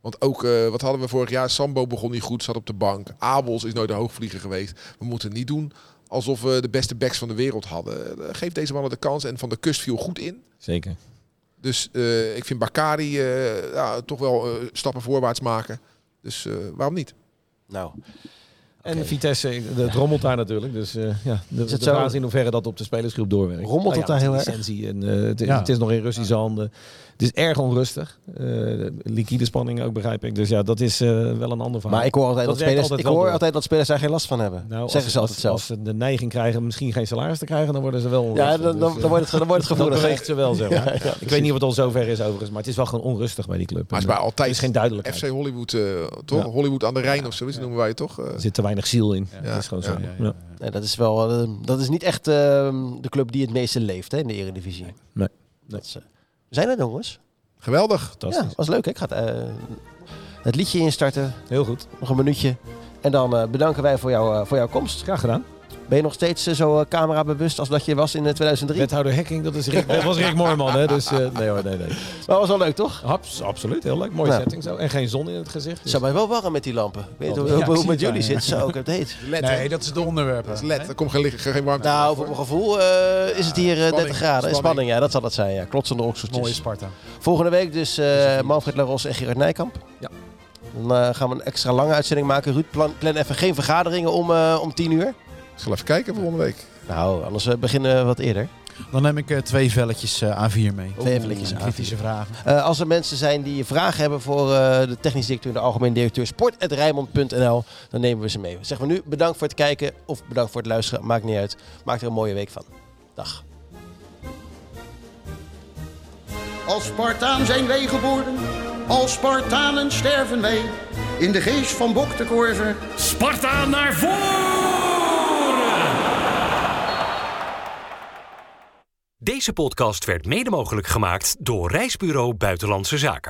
Want ook, eh, wat hadden we vorig jaar? Sambo begon niet goed, zat op de bank. Abels is nooit een hoogvlieger geweest. We moeten niet doen alsof we de beste backs van de wereld hadden. Eh, Geef deze mannen de kans. En Van de Kust viel goed in. Zeker. Dus eh, ik vind Bakari eh, ja, toch wel stappen voorwaarts maken. Dus eh, waarom niet? Nou, En. Vitesse, het rommelt daar natuurlijk. Dus eh, ja, de, Is het de in hoeverre dat op de spelersgroep doorwerkt. Rommelt het ja, daar heel erg? En, eh, het, Ja. het is nog in Russische handen. Het is erg onrustig. Eh, liquide spanning ook, begrijp ik. Dus ja, dat is eh, wel een ander verhaal. maar ik hoor altijd dat, spelers, altijd ik hoor door. altijd dat spelers daar geen last van hebben. Nou, Zeggen ze altijd als, zelf. Als ze de neiging krijgen misschien geen salaris te krijgen, dan worden ze wel ja, onrustig. dan, dan, Dus, dan, wordt het, dan wordt het dat beweegt ze wel, zeg maar. Ja, ja, ik weet niet of het al zover is overigens, maar het is wel gewoon onrustig bij die club. Maar het is bij altijd er is geen duidelijkheid. FC Hollywood, eh, toch? Ja. Hollywood aan de Rijn of zo, is, noemen wij het toch? Er zit te weinig ziel in. Ja. Dat is gewoon Ja, zo. Ja, ja, Ja. ja. Nee, dat is wel, dat is niet echt eh, de club die het meeste leeft hè, in de Eredivisie. Nee. Dat is, zijn er jongens. geweldig. Ja, was leuk. hè? Ik ga het, eh, het liedje instarten, Heel goed. nog een minuutje. En dan eh, bedanken wij voor, jou, eh, voor jouw komst. Graag gedaan. Ben je nog steeds eh, zo camera camerabewust als dat je was in eh, 2003? Wethouder Hekking, dat, is Rick, dat was Rick Moorman. Hè? Dus eh, nee hoor, nee, nee. Maar was wel leuk, toch? Abs- absoluut, heel leuk. Mooie Nou. setting zo. En geen zon in het gezicht. Het Dus zou mij wel warm met die lampen. Weet niet Ja, hoe, het met jullie zit. Zo, ik heb het heet. LED, Nee, dat is de onderwerpen. Dat is LED. Er komt geen, warmte. Nou, voor mijn gevoel eh, is het hier eh, 30 spanning, graden. Spanning. spanning. ja, dat zal het zijn. Ja. Klotsende okseltjes. Mooie Sparta. Volgende week dus eh Manfred Laros en Gerard Nijkamp. Ja. Dan eh, gaan we een extra lange uitzending maken. Ruud, plan, plan even geen vergaderingen om, eh, om 10 uur. Ik zal even kijken volgende week. Nou, anders eh, beginnen we wat eerder. Dan neem ik eh, twee velletjes eh, A4 mee. Twee velletjes Oeh, A4. Kritische vragen. Eh, als er mensen zijn die vragen hebben voor eh, de technisch directeur en de algemeen directeur sport.rijmond.nl, dan nemen we ze mee. Zeggen we nu bedankt voor het kijken of bedankt voor het luisteren. Maakt niet uit. Maak er een mooie week van. Dag. Als Spartaan zijn wij geboren, als Spartanen sterven wij. In de geest van Bok de Korver Sparta naar voren! Deze podcast werd mede mogelijk gemaakt door Reisbureau Buitenlandse Zaken.